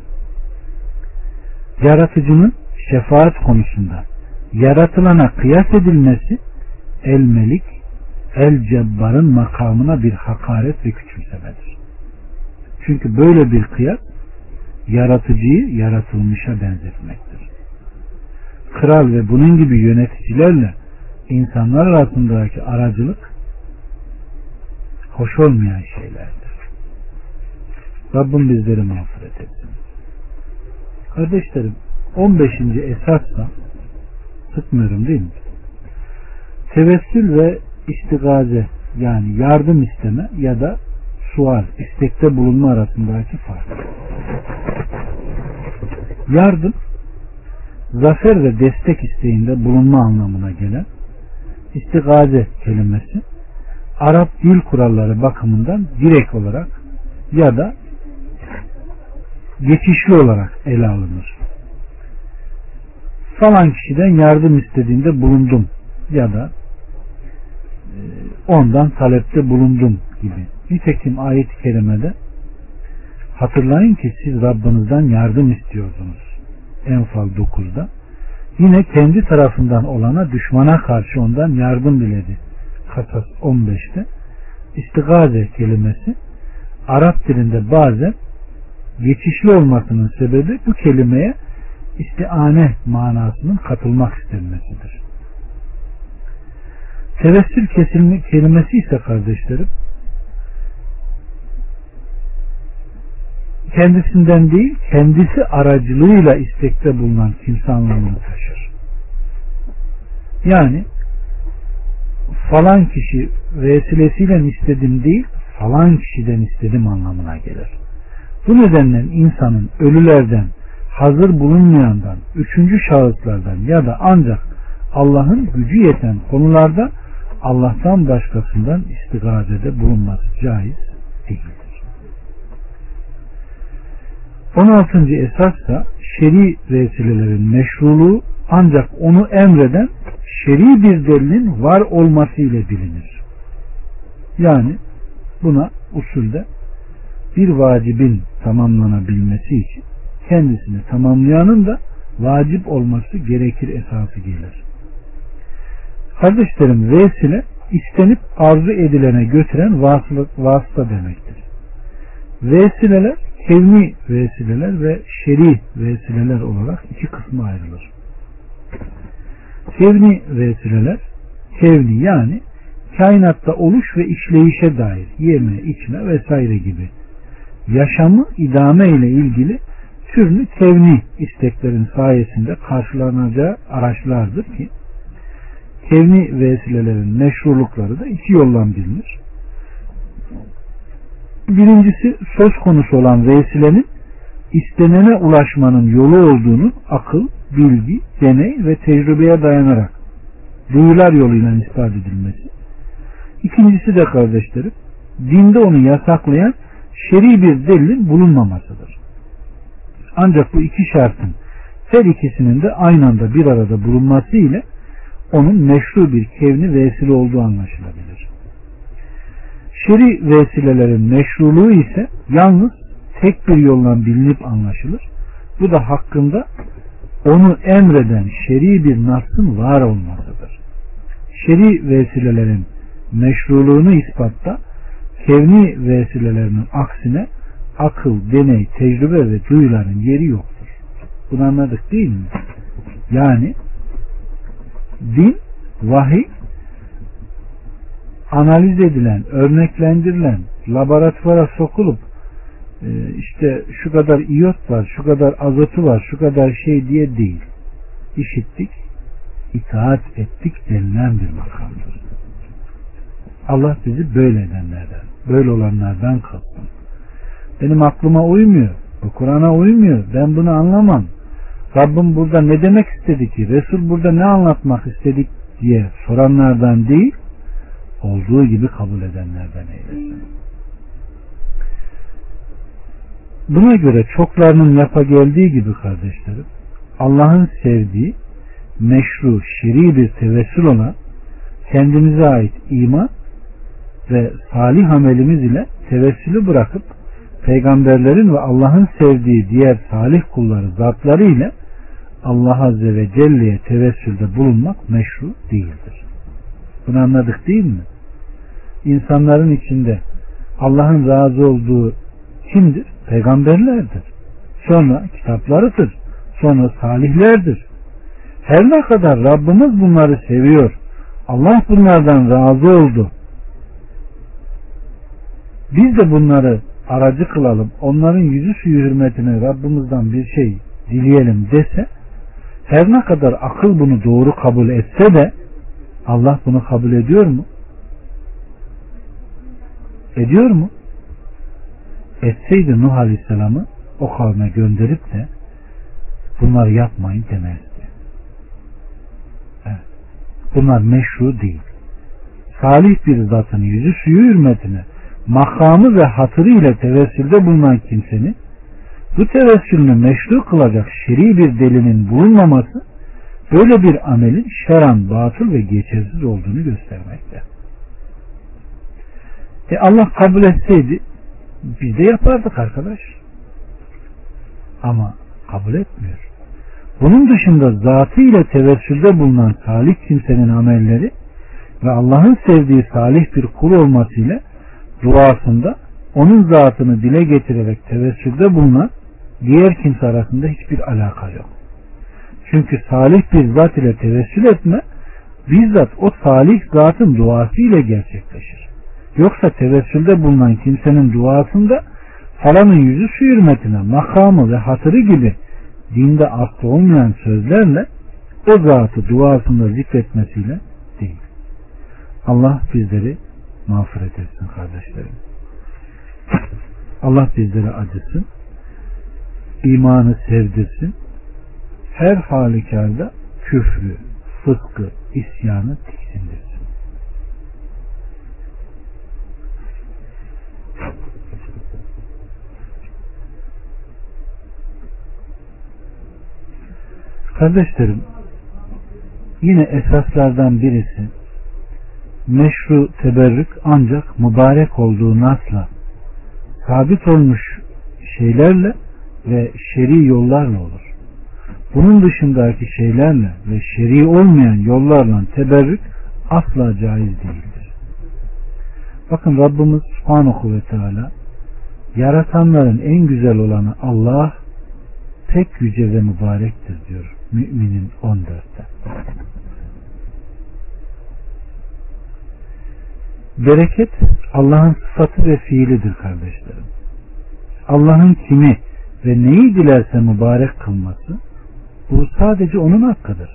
S1: Yaratıcının şefaat konusunda yaratılana kıyas edilmesi el melik, el cebbarın makamına bir hakaret ve küçümsemedir. Çünkü böyle bir kıyas yaratıcıyı yaratılmışa benzetmektir. Kral ve bunun gibi yöneticilerle insanlar arasındaki aracılık hoş olmayan şeylerdir. Rabbim bizleri mağfiret etsin. Kardeşlerim 15. esasla sıkmıyorum değil mi? Tevessül ve istigaze yani yardım isteme ya da sual, istekte bulunma arasındaki fark. Yardım, zafer ve destek isteğinde bulunma anlamına gelen istigaze kelimesi Arap dil kuralları bakımından direkt olarak ya da geçişli olarak ele alınır. Falan kişiden yardım istediğinde bulundum ya da e, ondan talepte bulundum gibi. Nitekim ayet-i kerimede hatırlayın ki siz Rabbinizden yardım istiyordunuz. Enfal 9'da. Yine kendi tarafından olana düşmana karşı ondan yardım diledi. Kasas 15'te. İstigaze kelimesi Arap dilinde bazen geçişli olmasının sebebi bu kelimeye istiane manasının katılmak istenmesidir. Tevessül kesilme kelimesi ise kardeşlerim kendisinden değil kendisi aracılığıyla istekte bulunan kimse anlamını taşır. Yani falan kişi vesilesiyle istedim değil falan kişiden istedim anlamına gelir. Bu nedenle insanın ölülerden, hazır bulunmayandan, üçüncü şahıslardan ya da ancak Allah'ın gücü yeten konularda Allah'tan başkasından istigazede bulunması caiz değildir. 16. esas da şer'i vesilelerin meşruluğu ancak onu emreden şer'i bir delilin var olması ile bilinir. Yani buna usulde bir vacibin tamamlanabilmesi için kendisini tamamlayanın da vacip olması gerekir esası gelir. Kardeşlerim vesile istenip arzu edilene götüren vasıta demektir. Vesileler kevni vesileler ve şer'i vesileler olarak iki kısma ayrılır. Kevni vesileler kevni yani kainatta oluş ve işleyişe dair yeme, içme vesaire gibi yaşamı idame ile ilgili türlü kevni isteklerin sayesinde karşılanacağı araçlardır ki kevni vesilelerin meşrulukları da iki yoldan bilinir. Birincisi söz konusu olan vesilenin istenene ulaşmanın yolu olduğunu akıl, bilgi, deney ve tecrübeye dayanarak duyular yoluyla ispat edilmesi. İkincisi de kardeşlerim, dinde onu yasaklayan şer'i bir delilin bulunmamasıdır. Ancak bu iki şartın her ikisinin de aynı anda bir arada bulunması ile onun meşru bir kevni vesile olduğu anlaşılabilir. Şer'i vesilelerin meşruluğu ise yalnız tek bir yolla bilinip anlaşılır. Bu da hakkında onu emreden şer'i bir nasın var olmasıdır. Şer'i vesilelerin meşruluğunu ispatta kevni vesilelerinin aksine akıl, deney, tecrübe ve duyuların yeri yoktur. Bunu anladık değil mi? Yani din, vahiy analiz edilen, örneklendirilen, laboratuvara sokulup e, işte şu kadar iyot var, şu kadar azotu var, şu kadar şey diye değil. İşittik, itaat ettik denilen bir makamdır. Allah bizi böyle edenlerden, böyle olanlardan kılsın. Benim aklıma uymuyor, bu Kur'an'a uymuyor, ben bunu anlamam. Rabbim burada ne demek istedi ki, Resul burada ne anlatmak istedik diye soranlardan değil, olduğu gibi kabul edenlerden eylesin. Buna göre çoklarının yapa geldiği gibi kardeşlerim, Allah'ın sevdiği meşru, şer'i bir tevessül olan kendimize ait iman ve salih amelimiz ile tevessülü bırakıp peygamberlerin ve Allah'ın sevdiği diğer salih kulları zatları ile Allah Azze ve Celle'ye tevessülde bulunmak meşru değildir. Bunu anladık değil mi? İnsanların içinde Allah'ın razı olduğu kimdir? Peygamberlerdir. Sonra kitaplarıdır. Sonra salihlerdir. Her ne kadar Rabbimiz bunları seviyor, Allah bunlardan razı oldu. Biz de bunları aracı kılalım, onların yüzü suyu hürmetine Rabbimizden bir şey dileyelim dese, her ne kadar akıl bunu doğru kabul etse de Allah bunu kabul ediyor mu? Ediyor mu? Etseydi Nuh Aleyhisselam'ı o kavme gönderip de bunları yapmayın demezdi. Evet. Bunlar meşru değil. Salih bir zatın yüzü suyu hürmetine makamı ve hatırı ile tevessülde bulunan kimsenin bu tevessülünü meşru kılacak şer'i bir delinin bulunmaması böyle bir amelin şeran batıl ve geçersiz olduğunu göstermekte. E Allah kabul etseydi biz de yapardık arkadaş. Ama kabul etmiyor. Bunun dışında zatı tevessülde bulunan salih kimsenin amelleri ve Allah'ın sevdiği salih bir kul olmasıyla duasında onun zatını dile getirerek tevessülde bulunan diğer kimse arasında hiçbir alaka yok. Çünkü salih bir zat ile tevessül etme bizzat o salih zatın duası ile gerçekleşir. Yoksa tevessülde bulunan kimsenin duasında falanın yüzü su hürmetine, makamı ve hatırı gibi dinde aslı olmayan sözlerle o zatı duasında zikretmesiyle değil. Allah bizleri mağfiret etsin kardeşlerim. Allah bizlere acısın. imanı sevdirsin. Her halükarda küfrü, fıskı, isyanı tiksindirsin. Kardeşlerim, yine esaslardan birisi meşru teberrük ancak mübarek olduğu nasla sabit olmuş şeylerle ve şer'i yollarla olur. Bunun dışındaki şeylerle ve şer'i olmayan yollarla teberrük asla caiz değildir. Bakın Rabbimiz Subhanahu ve Teala yaratanların en güzel olanı Allah pek yüce ve mübarektir diyor. Müminin 14'te. Bereket Allah'ın sıfatı ve fiilidir kardeşlerim. Allah'ın kimi ve neyi dilerse mübarek kılması bu sadece onun hakkıdır.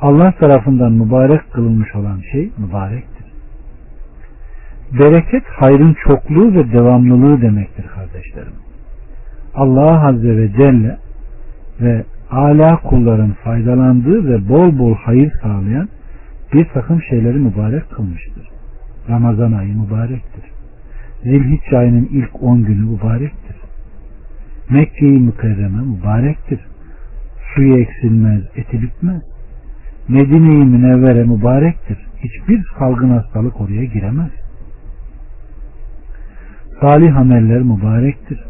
S1: Allah tarafından mübarek kılınmış olan şey mübarektir. Bereket hayrın çokluğu ve devamlılığı demektir kardeşlerim. Allah Azze ve Celle ve ala kulların faydalandığı ve bol bol hayır sağlayan bir takım şeyleri mübarek kılmıştır. Ramazan ayı mübarektir. Zilhicce ayının ilk on günü mübarektir. Mekke-i Mükerreme mübarektir. Suyu eksilmez, eti bitmez. Medine-i Münevvere mübarektir. Hiçbir salgın hastalık oraya giremez. Salih ameller mübarektir.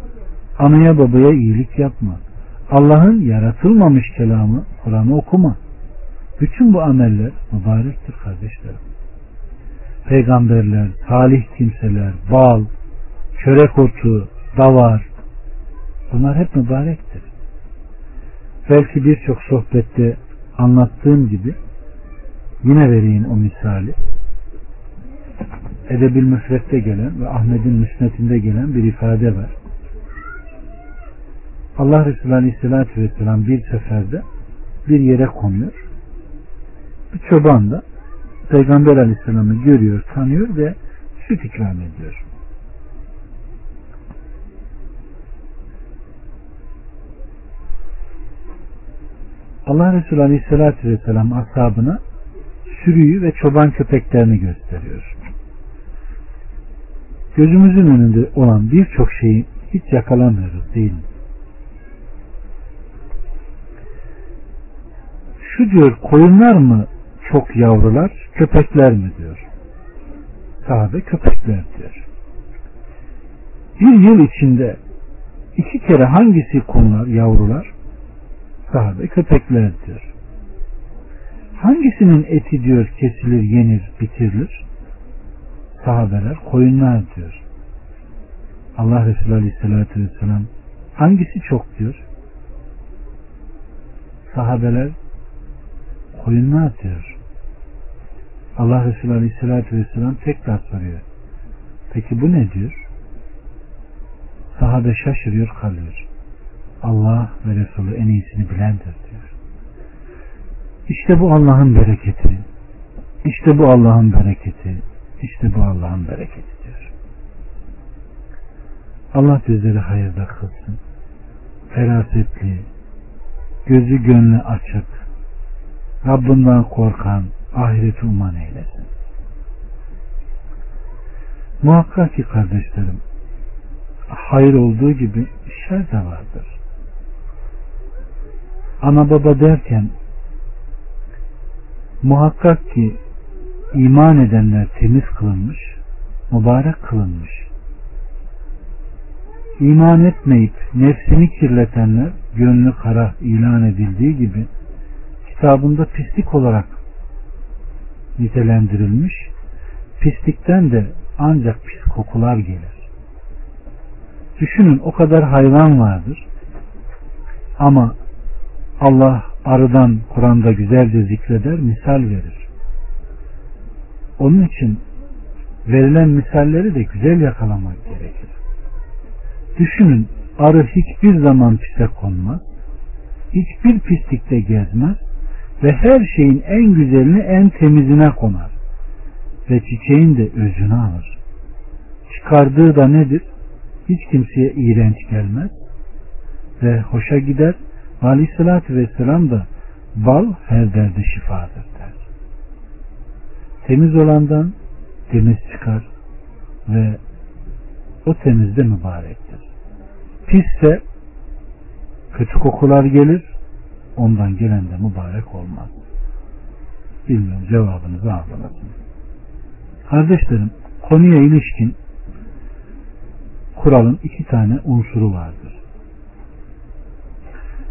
S1: Anaya babaya iyilik yapma. Allah'ın yaratılmamış kelamı Kur'an'ı okuma. Bütün bu ameller mübarektir kardeşlerim. Peygamberler, salih kimseler, bal, çörek otu, davar bunlar hep mübarektir. Belki birçok sohbette anlattığım gibi yine vereyim o misali. Edebil Müfret'te gelen ve Ahmet'in müsnetinde gelen bir ifade var. Allah Resulü Aleyhisselatü Vesselam bir seferde bir yere konuyor. Bir çoban da Peygamber Aleyhisselam'ı görüyor, tanıyor ve süt ikram ediyor. Allah Resulü Aleyhisselatü Vesselam ashabına sürüyü ve çoban köpeklerini gösteriyor. Gözümüzün önünde olan birçok şeyi hiç yakalamıyoruz değil mi? Şu diyor koyunlar mı çok yavrular, köpekler mi diyor. Sahabe köpekler diyor. Bir yıl içinde iki kere hangisi konular, yavrular? Sahabe köpekler diyor. Hangisinin eti diyor kesilir, yenir, bitirilir? Sahabeler koyunlar diyor. Allah Resulü Aleyhisselatü Vesselam hangisi çok diyor? Sahabeler koyunlar diyor. Allah Resulü Aleyhisselatü Vesselam tekrar soruyor. Peki bu ne diyor? Sahabe şaşırıyor kalıyor. Allah ve Resulü en iyisini bilendir diyor. İşte bu Allah'ın bereketi. İşte bu Allah'ın bereketi. İşte bu Allah'ın bereketi diyor. Allah bizleri hayırda kılsın. Ferasetli, gözü gönlü açık, Rabbinden korkan, ahireti uman eylesin. Muhakkak ki kardeşlerim, hayır olduğu gibi şer de vardır. Ana baba derken muhakkak ki iman edenler temiz kılınmış, mübarek kılınmış. İman etmeyip nefsini kirletenler gönlü kara ilan edildiği gibi kitabında pislik olarak nitelendirilmiş. Pislikten de ancak pis kokular gelir. Düşünün o kadar hayvan vardır. Ama Allah arıdan Kur'an'da güzelce zikreder, misal verir. Onun için verilen misalleri de güzel yakalamak gerekir. Düşünün arı hiçbir zaman pise konmaz, hiçbir pislikte gezmez ve her şeyin en güzelini en temizine konar ve çiçeğin de özünü alır. Çıkardığı da nedir? Hiç kimseye iğrenç gelmez ve hoşa gider. Aleyhissalatü vesselam da bal her derde şifadır der. Temiz olandan temiz çıkar ve o temizde mübarektir. Pisse kötü kokular gelir ondan gelen de mübarek olmaz. Bilmiyorum cevabınızı algılasın. Kardeşlerim konuya ilişkin kuralın iki tane unsuru vardır.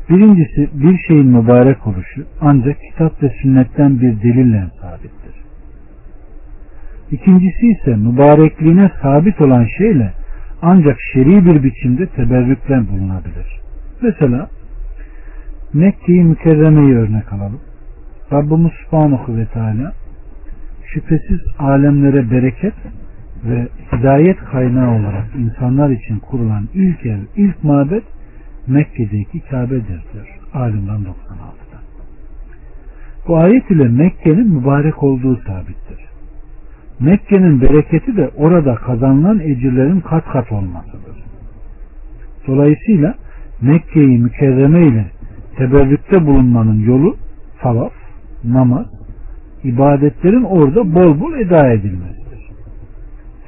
S1: Birincisi bir şeyin mübarek oluşu ancak kitap ve sünnetten bir delille sabittir. İkincisi ise mübarekliğine sabit olan şeyle ancak şer'i bir biçimde teberrükten bulunabilir. Mesela Mekke'yi mükerremeyi örnek alalım. Rabbimiz Subhanahu ve Teala şüphesiz alemlere bereket ve hidayet kaynağı olarak insanlar için kurulan ilk ev, ilk mabet Mekke'deki Kabe'dir diyor. Alimran 96'da. Bu ayet ile Mekke'nin mübarek olduğu sabittir. Mekke'nin bereketi de orada kazanılan ecirlerin kat kat olmasıdır. Dolayısıyla Mekke'yi mükerreme ile teberrükte bulunmanın yolu tavaf, namaz, ibadetlerin orada bol bol eda edilmesidir.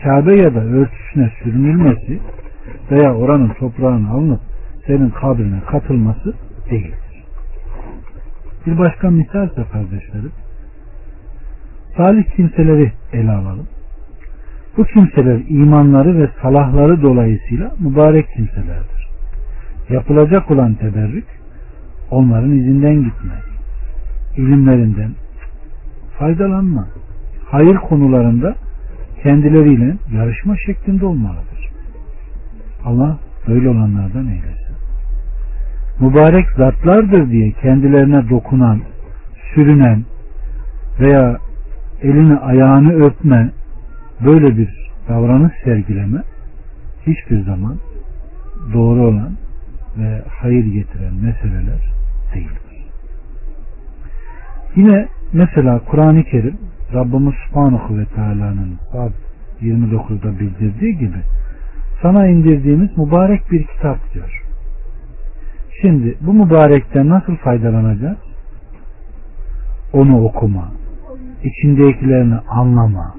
S1: Kabe ya da örtüsüne sürünülmesi veya oranın toprağını alınıp senin kabrine katılması değildir. Bir başka misal ise kardeşlerim, salih kimseleri ele alalım. Bu kimseler imanları ve salahları dolayısıyla mübarek kimselerdir. Yapılacak olan teberrük onların izinden gitmek, ilimlerinden faydalanma, hayır konularında kendileriyle yarışma şeklinde olmalıdır. Allah böyle olanlardan eylesin. Mübarek zatlardır diye kendilerine dokunan, sürünen veya elini ayağını öpme, böyle bir davranış sergileme hiçbir zaman doğru olan ve hayır getiren meseleler değildir. Yine mesela Kur'an-ı Kerim Rabbimiz Subhanahu ve Teala'nın 29'da bildirdiği gibi sana indirdiğimiz mübarek bir kitap diyor. Şimdi bu mübarekten nasıl faydalanacağız? Onu okuma, içindekilerini anlama,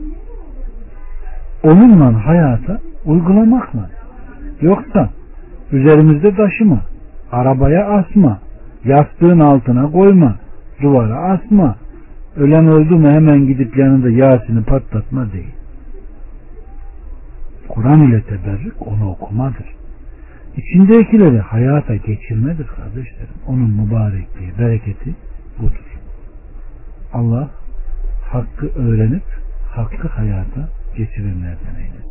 S1: onunla hayata uygulamakla. Yoksa üzerimizde taşıma, arabaya asma, yastığın altına koyma, duvara asma, ölen öldü mü hemen gidip yanında Yasin'i patlatma değil. Kur'an ile teberrük onu okumadır. İçindekileri hayata geçirmedir kardeşlerim. Onun mübarekliği, bereketi budur. Allah hakkı öğrenip hakkı hayata geçirenlerden eylesin.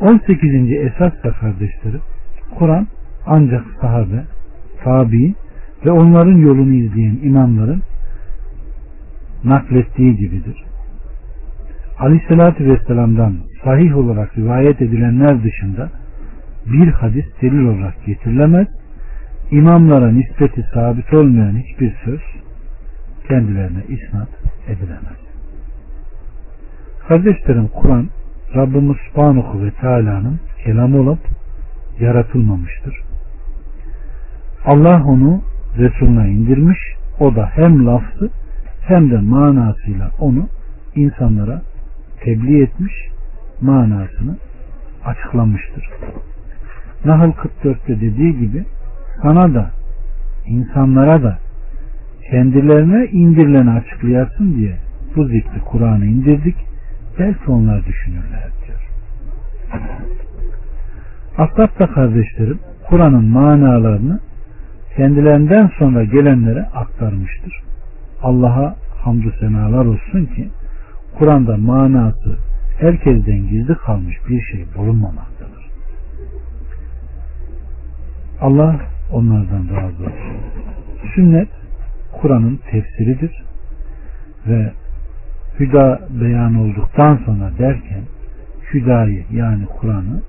S1: 18. esas da kardeşlerim Kur'an ancak sahabe, tabi ve onların yolunu izleyen imamların naklettiği gibidir. Aleyhissalatü Vesselam'dan sahih olarak rivayet edilenler dışında bir hadis delil olarak getirilemez. İmamlara nispeti sabit olmayan hiçbir söz kendilerine isnat edilemez. Kardeşlerim Kur'an Rabbimiz Subhanahu ve Teala'nın kelamı olup yaratılmamıştır. Allah onu Resulüne indirmiş. O da hem lafzı hem de manasıyla onu insanlara tebliğ etmiş, manasını açıklamıştır. Nahl 44'te dediği gibi sana da insanlara da kendilerine indirileni açıklayasın diye bu zikri Kur'an'ı indirdik Belki onlar düşünürler diyor. Akrab da kardeşlerim Kur'an'ın manalarını kendilerinden sonra gelenlere aktarmıştır. Allah'a hamdü senalar olsun ki Kur'an'da manası herkesten gizli kalmış bir şey bulunmamaktadır. Allah onlardan razı olsun. Sünnet Kur'an'ın tefsiridir ve hüda beyan olduktan sonra derken hüdayı yani Kur'an'ı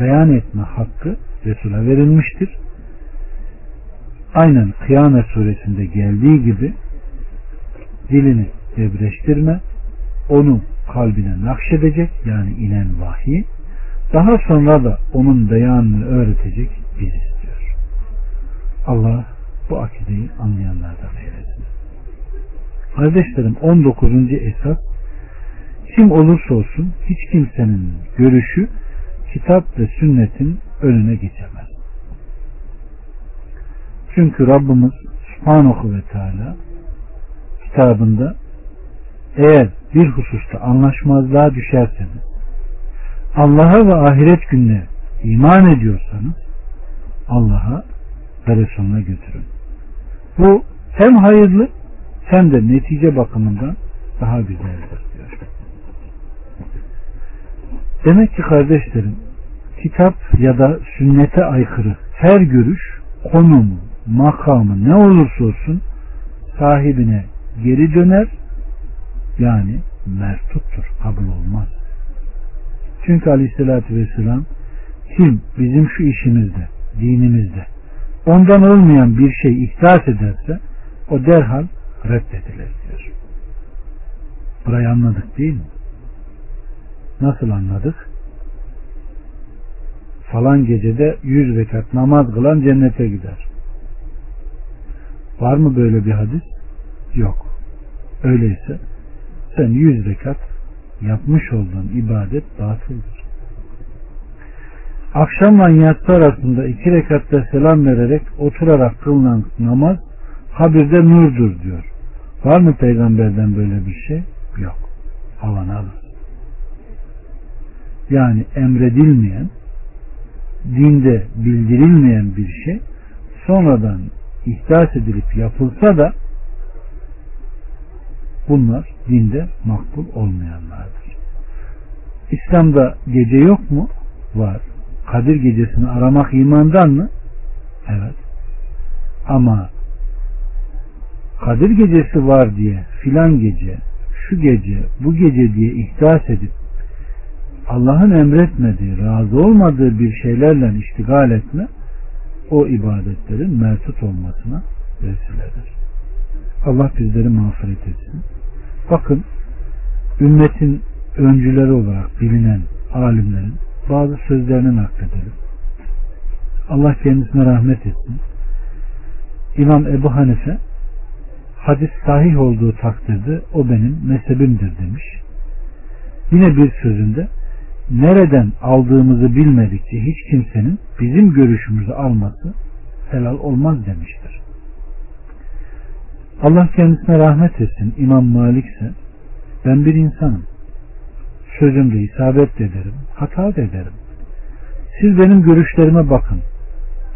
S1: beyan etme hakkı Resul'e verilmiştir. Aynen Kıyamet suresinde geldiği gibi dilini debreştirme, onu kalbine nakşedecek yani inen vahiy, daha sonra da onun beyanını öğretecek biziz diyor. Allah bu akideyi anlayanlardan eylesin. Kardeşlerim 19. esas kim olursa olsun hiç kimsenin görüşü kitap ve sünnetin önüne geçemez. Çünkü Rabbimiz Subhanahu ve Teala kitabında eğer bir hususta anlaşmazlığa düşerseniz Allah'a ve ahiret gününe iman ediyorsanız Allah'a ve Resulüne götürün. Bu hem hayırlı hem de netice bakımından daha güzeldir diyor. Demek ki kardeşlerim kitap ya da sünnete aykırı her görüş konumu, makamı ne olursa olsun sahibine geri döner yani mertuttur, kabul olmaz. Çünkü aleyhissalatü vesselam kim bizim şu işimizde, dinimizde ondan olmayan bir şey ihdas ederse o derhal reddedilir diyor. Burayı anladık değil mi? Nasıl anladık? Falan gecede yüz rekat namaz kılan cennete gider. Var mı böyle bir hadis? Yok. Öyleyse sen yüz rekat yapmış olduğun ibadet batıldır. Akşamla yatsı arasında iki rekatta selam vererek oturarak kılınan namaz habirde nurdur diyor. Var mı peygamberden böyle bir şey? Yok. Havan alır. Yani emredilmeyen, dinde bildirilmeyen bir şey sonradan ihdas edilip yapılsa da bunlar dinde makbul olmayanlardır. İslam'da gece yok mu? Var. Kadir gecesini aramak imandan mı? Evet. Ama Kadir gecesi var diye filan gece, şu gece, bu gece diye ihdas edip Allah'ın emretmediği, razı olmadığı bir şeylerle iştigal etme o ibadetlerin mertut olmasına vesiledir. Allah bizleri mağfiret etsin. Bakın ümmetin öncüleri olarak bilinen alimlerin bazı sözlerini nakledelim. Allah kendisine rahmet etsin. İmam Ebu Hanife hadis sahih olduğu takdirde o benim mezhebimdir demiş. Yine bir sözünde nereden aldığımızı bilmedikçe hiç kimsenin bizim görüşümüzü alması helal olmaz demiştir. Allah kendisine rahmet etsin. İmam Malik ise ben bir insanım. Sözümde isabet ederim, hata ederim. Siz benim görüşlerime bakın.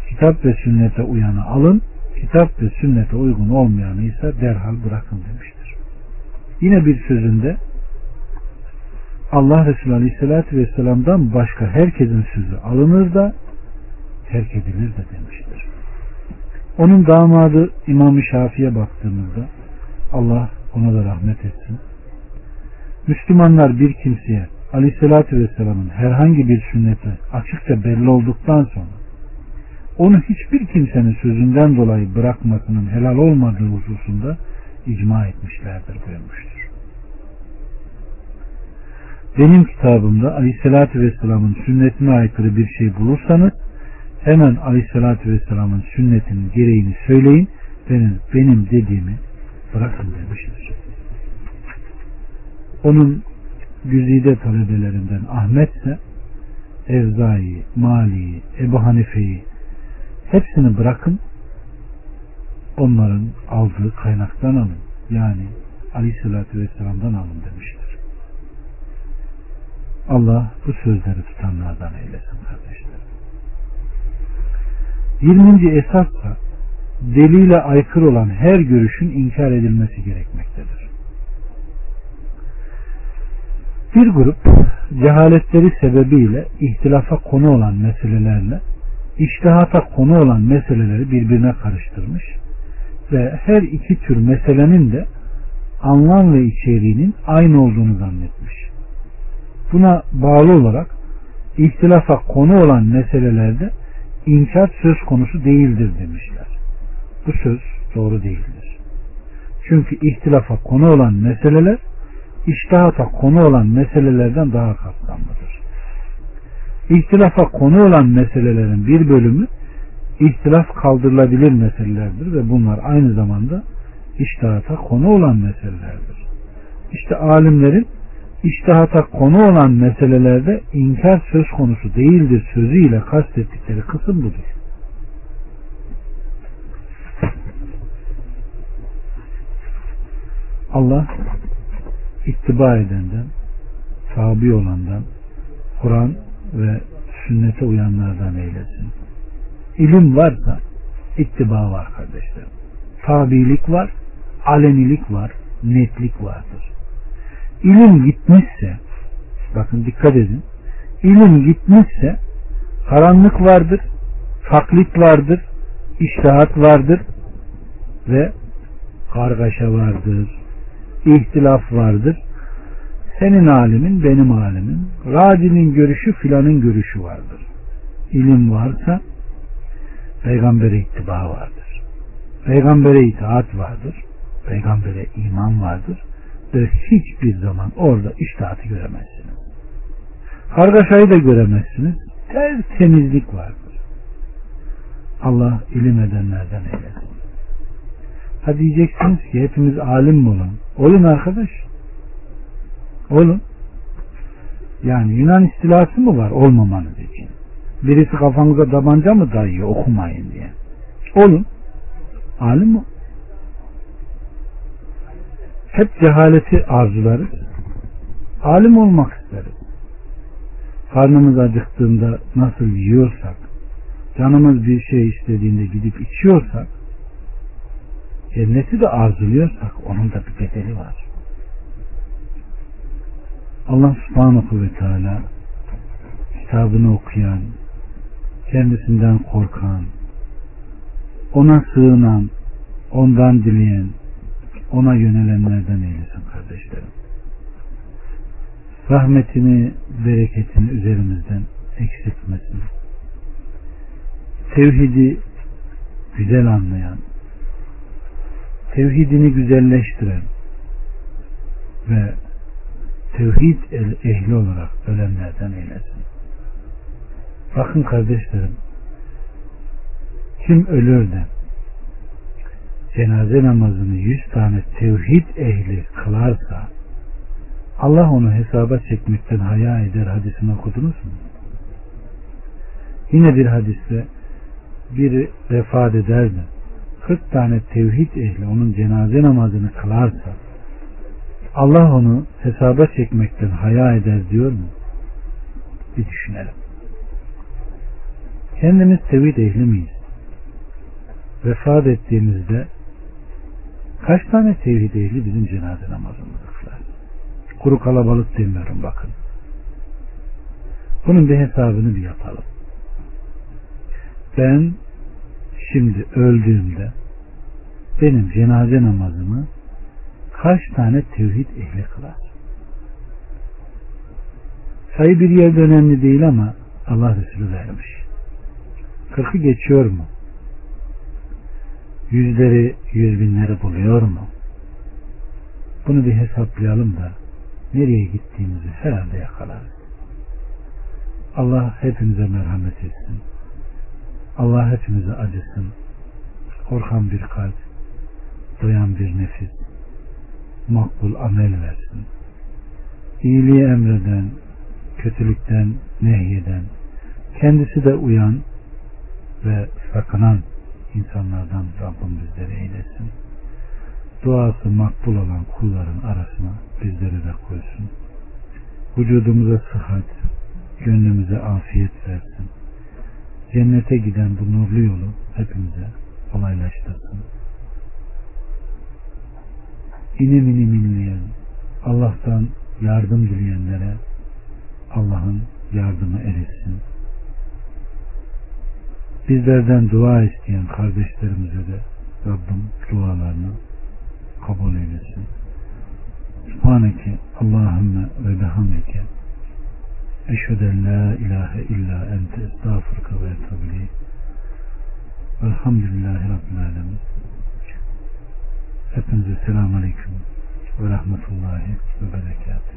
S1: Kitap ve sünnete uyanı alın, kitap ve sünnete uygun olmayanı ise derhal bırakın demiştir. Yine bir sözünde Allah Resulü Aleyhisselatü Vesselam'dan başka herkesin sözü alınır da terk edilir de demiştir. Onun damadı İmam-ı Şafi'ye baktığımızda Allah ona da rahmet etsin. Müslümanlar bir kimseye Aleyhisselatü Vesselam'ın herhangi bir sünneti açıkça belli olduktan sonra onu hiçbir kimsenin sözünden dolayı bırakmasının helal olmadığı hususunda icma etmişlerdir buyurmuştur. Benim kitabımda Aleyhisselatü Vesselam'ın sünnetine aykırı bir şey bulursanız hemen Aleyhisselatü Vesselam'ın sünnetinin gereğini söyleyin benim, benim dediğimi bırakın demiştir. Onun güzide talebelerinden Ahmet ise Evzai, Mali'yi, Ebu Hanife'yi hepsini bırakın onların aldığı kaynaktan alın. Yani Aleyhisselatü Vesselam'dan alın demiştir. Allah bu sözleri tutanlardan eylesin kardeşlerim. 20. esas da deliyle aykırı olan her görüşün inkar edilmesi gerekmektedir. Bir grup cehaletleri sebebiyle ihtilafa konu olan meselelerle iştihata konu olan meseleleri birbirine karıştırmış ve her iki tür meselenin de anlam ve içeriğinin aynı olduğunu zannetmiş. Buna bağlı olarak ihtilafa konu olan meselelerde inkar söz konusu değildir demişler. Bu söz doğru değildir. Çünkü ihtilafa konu olan meseleler iştihata konu olan meselelerden daha kapsamlıdır. İhtilafa konu olan meselelerin bir bölümü ihtilaf kaldırılabilir meselelerdir ve bunlar aynı zamanda iştihata konu olan meselelerdir. İşte alimlerin iştihata konu olan meselelerde inkar söz konusu değildir sözüyle kastettikleri kısım budur. Allah ittiba edenden, tabi olandan, Kur'an ve sünnete uyanlardan eylesin. İlim varsa ittiba var kardeşlerim. Tabilik var, alenilik var, netlik vardır. İlim gitmişse, bakın dikkat edin, ilim gitmişse karanlık vardır, taklit vardır, iştihat vardır ve kargaşa vardır, ihtilaf vardır. Senin alimin, benim alimin, radinin görüşü filanın görüşü vardır. İlim varsa peygambere ittiba vardır. Peygambere itaat vardır. Peygambere iman vardır. Ve hiçbir zaman orada iştahatı göremezsiniz. Kargaşayı da göremezsiniz. temizlik vardır. Allah ilim edenlerden eylesin. Ha diyeceksiniz ki hepimiz alim mi olun? Olun arkadaş. Olun. Yani Yunan istilası mı var olmamanız için? Birisi kafanıza tabanca mı dayıyor okumayın diye. Olun. Alim mi? Hep cehaleti arzularız. Alim olmak isteriz. Karnımız acıktığında nasıl yiyorsak, canımız bir şey istediğinde gidip içiyorsak, cenneti de arzuluyorsak onun da bir bedeli var. Allah subhanahu ve teala kitabını okuyan, kendisinden korkan, ona sığınan, ondan dileyen, ona yönelenlerden eylesin kardeşlerim. Rahmetini, bereketini üzerimizden eksiltmesin. Tevhidi güzel anlayan, tevhidini güzelleştiren ve tevhid ehli olarak ölenlerden eylesin. Bakın kardeşlerim, kim ölür de cenaze namazını yüz tane tevhid ehli kılarsa Allah onu hesaba çekmekten haya eder hadisini okudunuz mu? Yine bir hadiste biri vefat eder de 40 tane tevhid ehli onun cenaze namazını kılarsa Allah onu hesaba çekmekten haya eder diyor mu? Bir düşünelim. Kendimiz tevhid ehli miyiz? Vefat ettiğimizde kaç tane tevhid ehli bizim cenaze namazımızı kılar? Kuru kalabalık demiyorum bakın. Bunun bir hesabını bir yapalım. Ben şimdi öldüğümde benim cenaze namazımı kaç tane tevhid ehli kılar? Sayı bir yerde önemli değil ama Allah Resulü vermiş. Kırkı geçiyor mu? Yüzleri, yüz binleri buluyor mu? Bunu bir hesaplayalım da nereye gittiğimizi herhalde yakalarız. Allah hepimize merhamet etsin. Allah hepimize acısın. Korkan bir kalp, doyan bir nefis, makbul amel versin. İyiliği emreden, kötülükten nehyeden, kendisi de uyan ve sakınan insanlardan Rabbim bizleri eylesin. Duası makbul olan kulların arasına bizleri de koysun. vücudumuza sıhhat, gönlümüze afiyet versin. Cennete giden bu nurlu yolu hepimize kolaylaştırsın. İnim inim inleyen, Allah'tan yardım dileyenlere Allah'ın yardımı eresin. Bizlerden dua isteyen kardeşlerimize de Rabbim dualarını kabul eylesin. Subhaneke Allahümme ve bihamdike Eşheden la ilahe illa ente estağfurka ve etabili Velhamdülillahi Rabbil Alemin Hepinize selamun aleyküm ve rahmetullahi ve berekatuhu.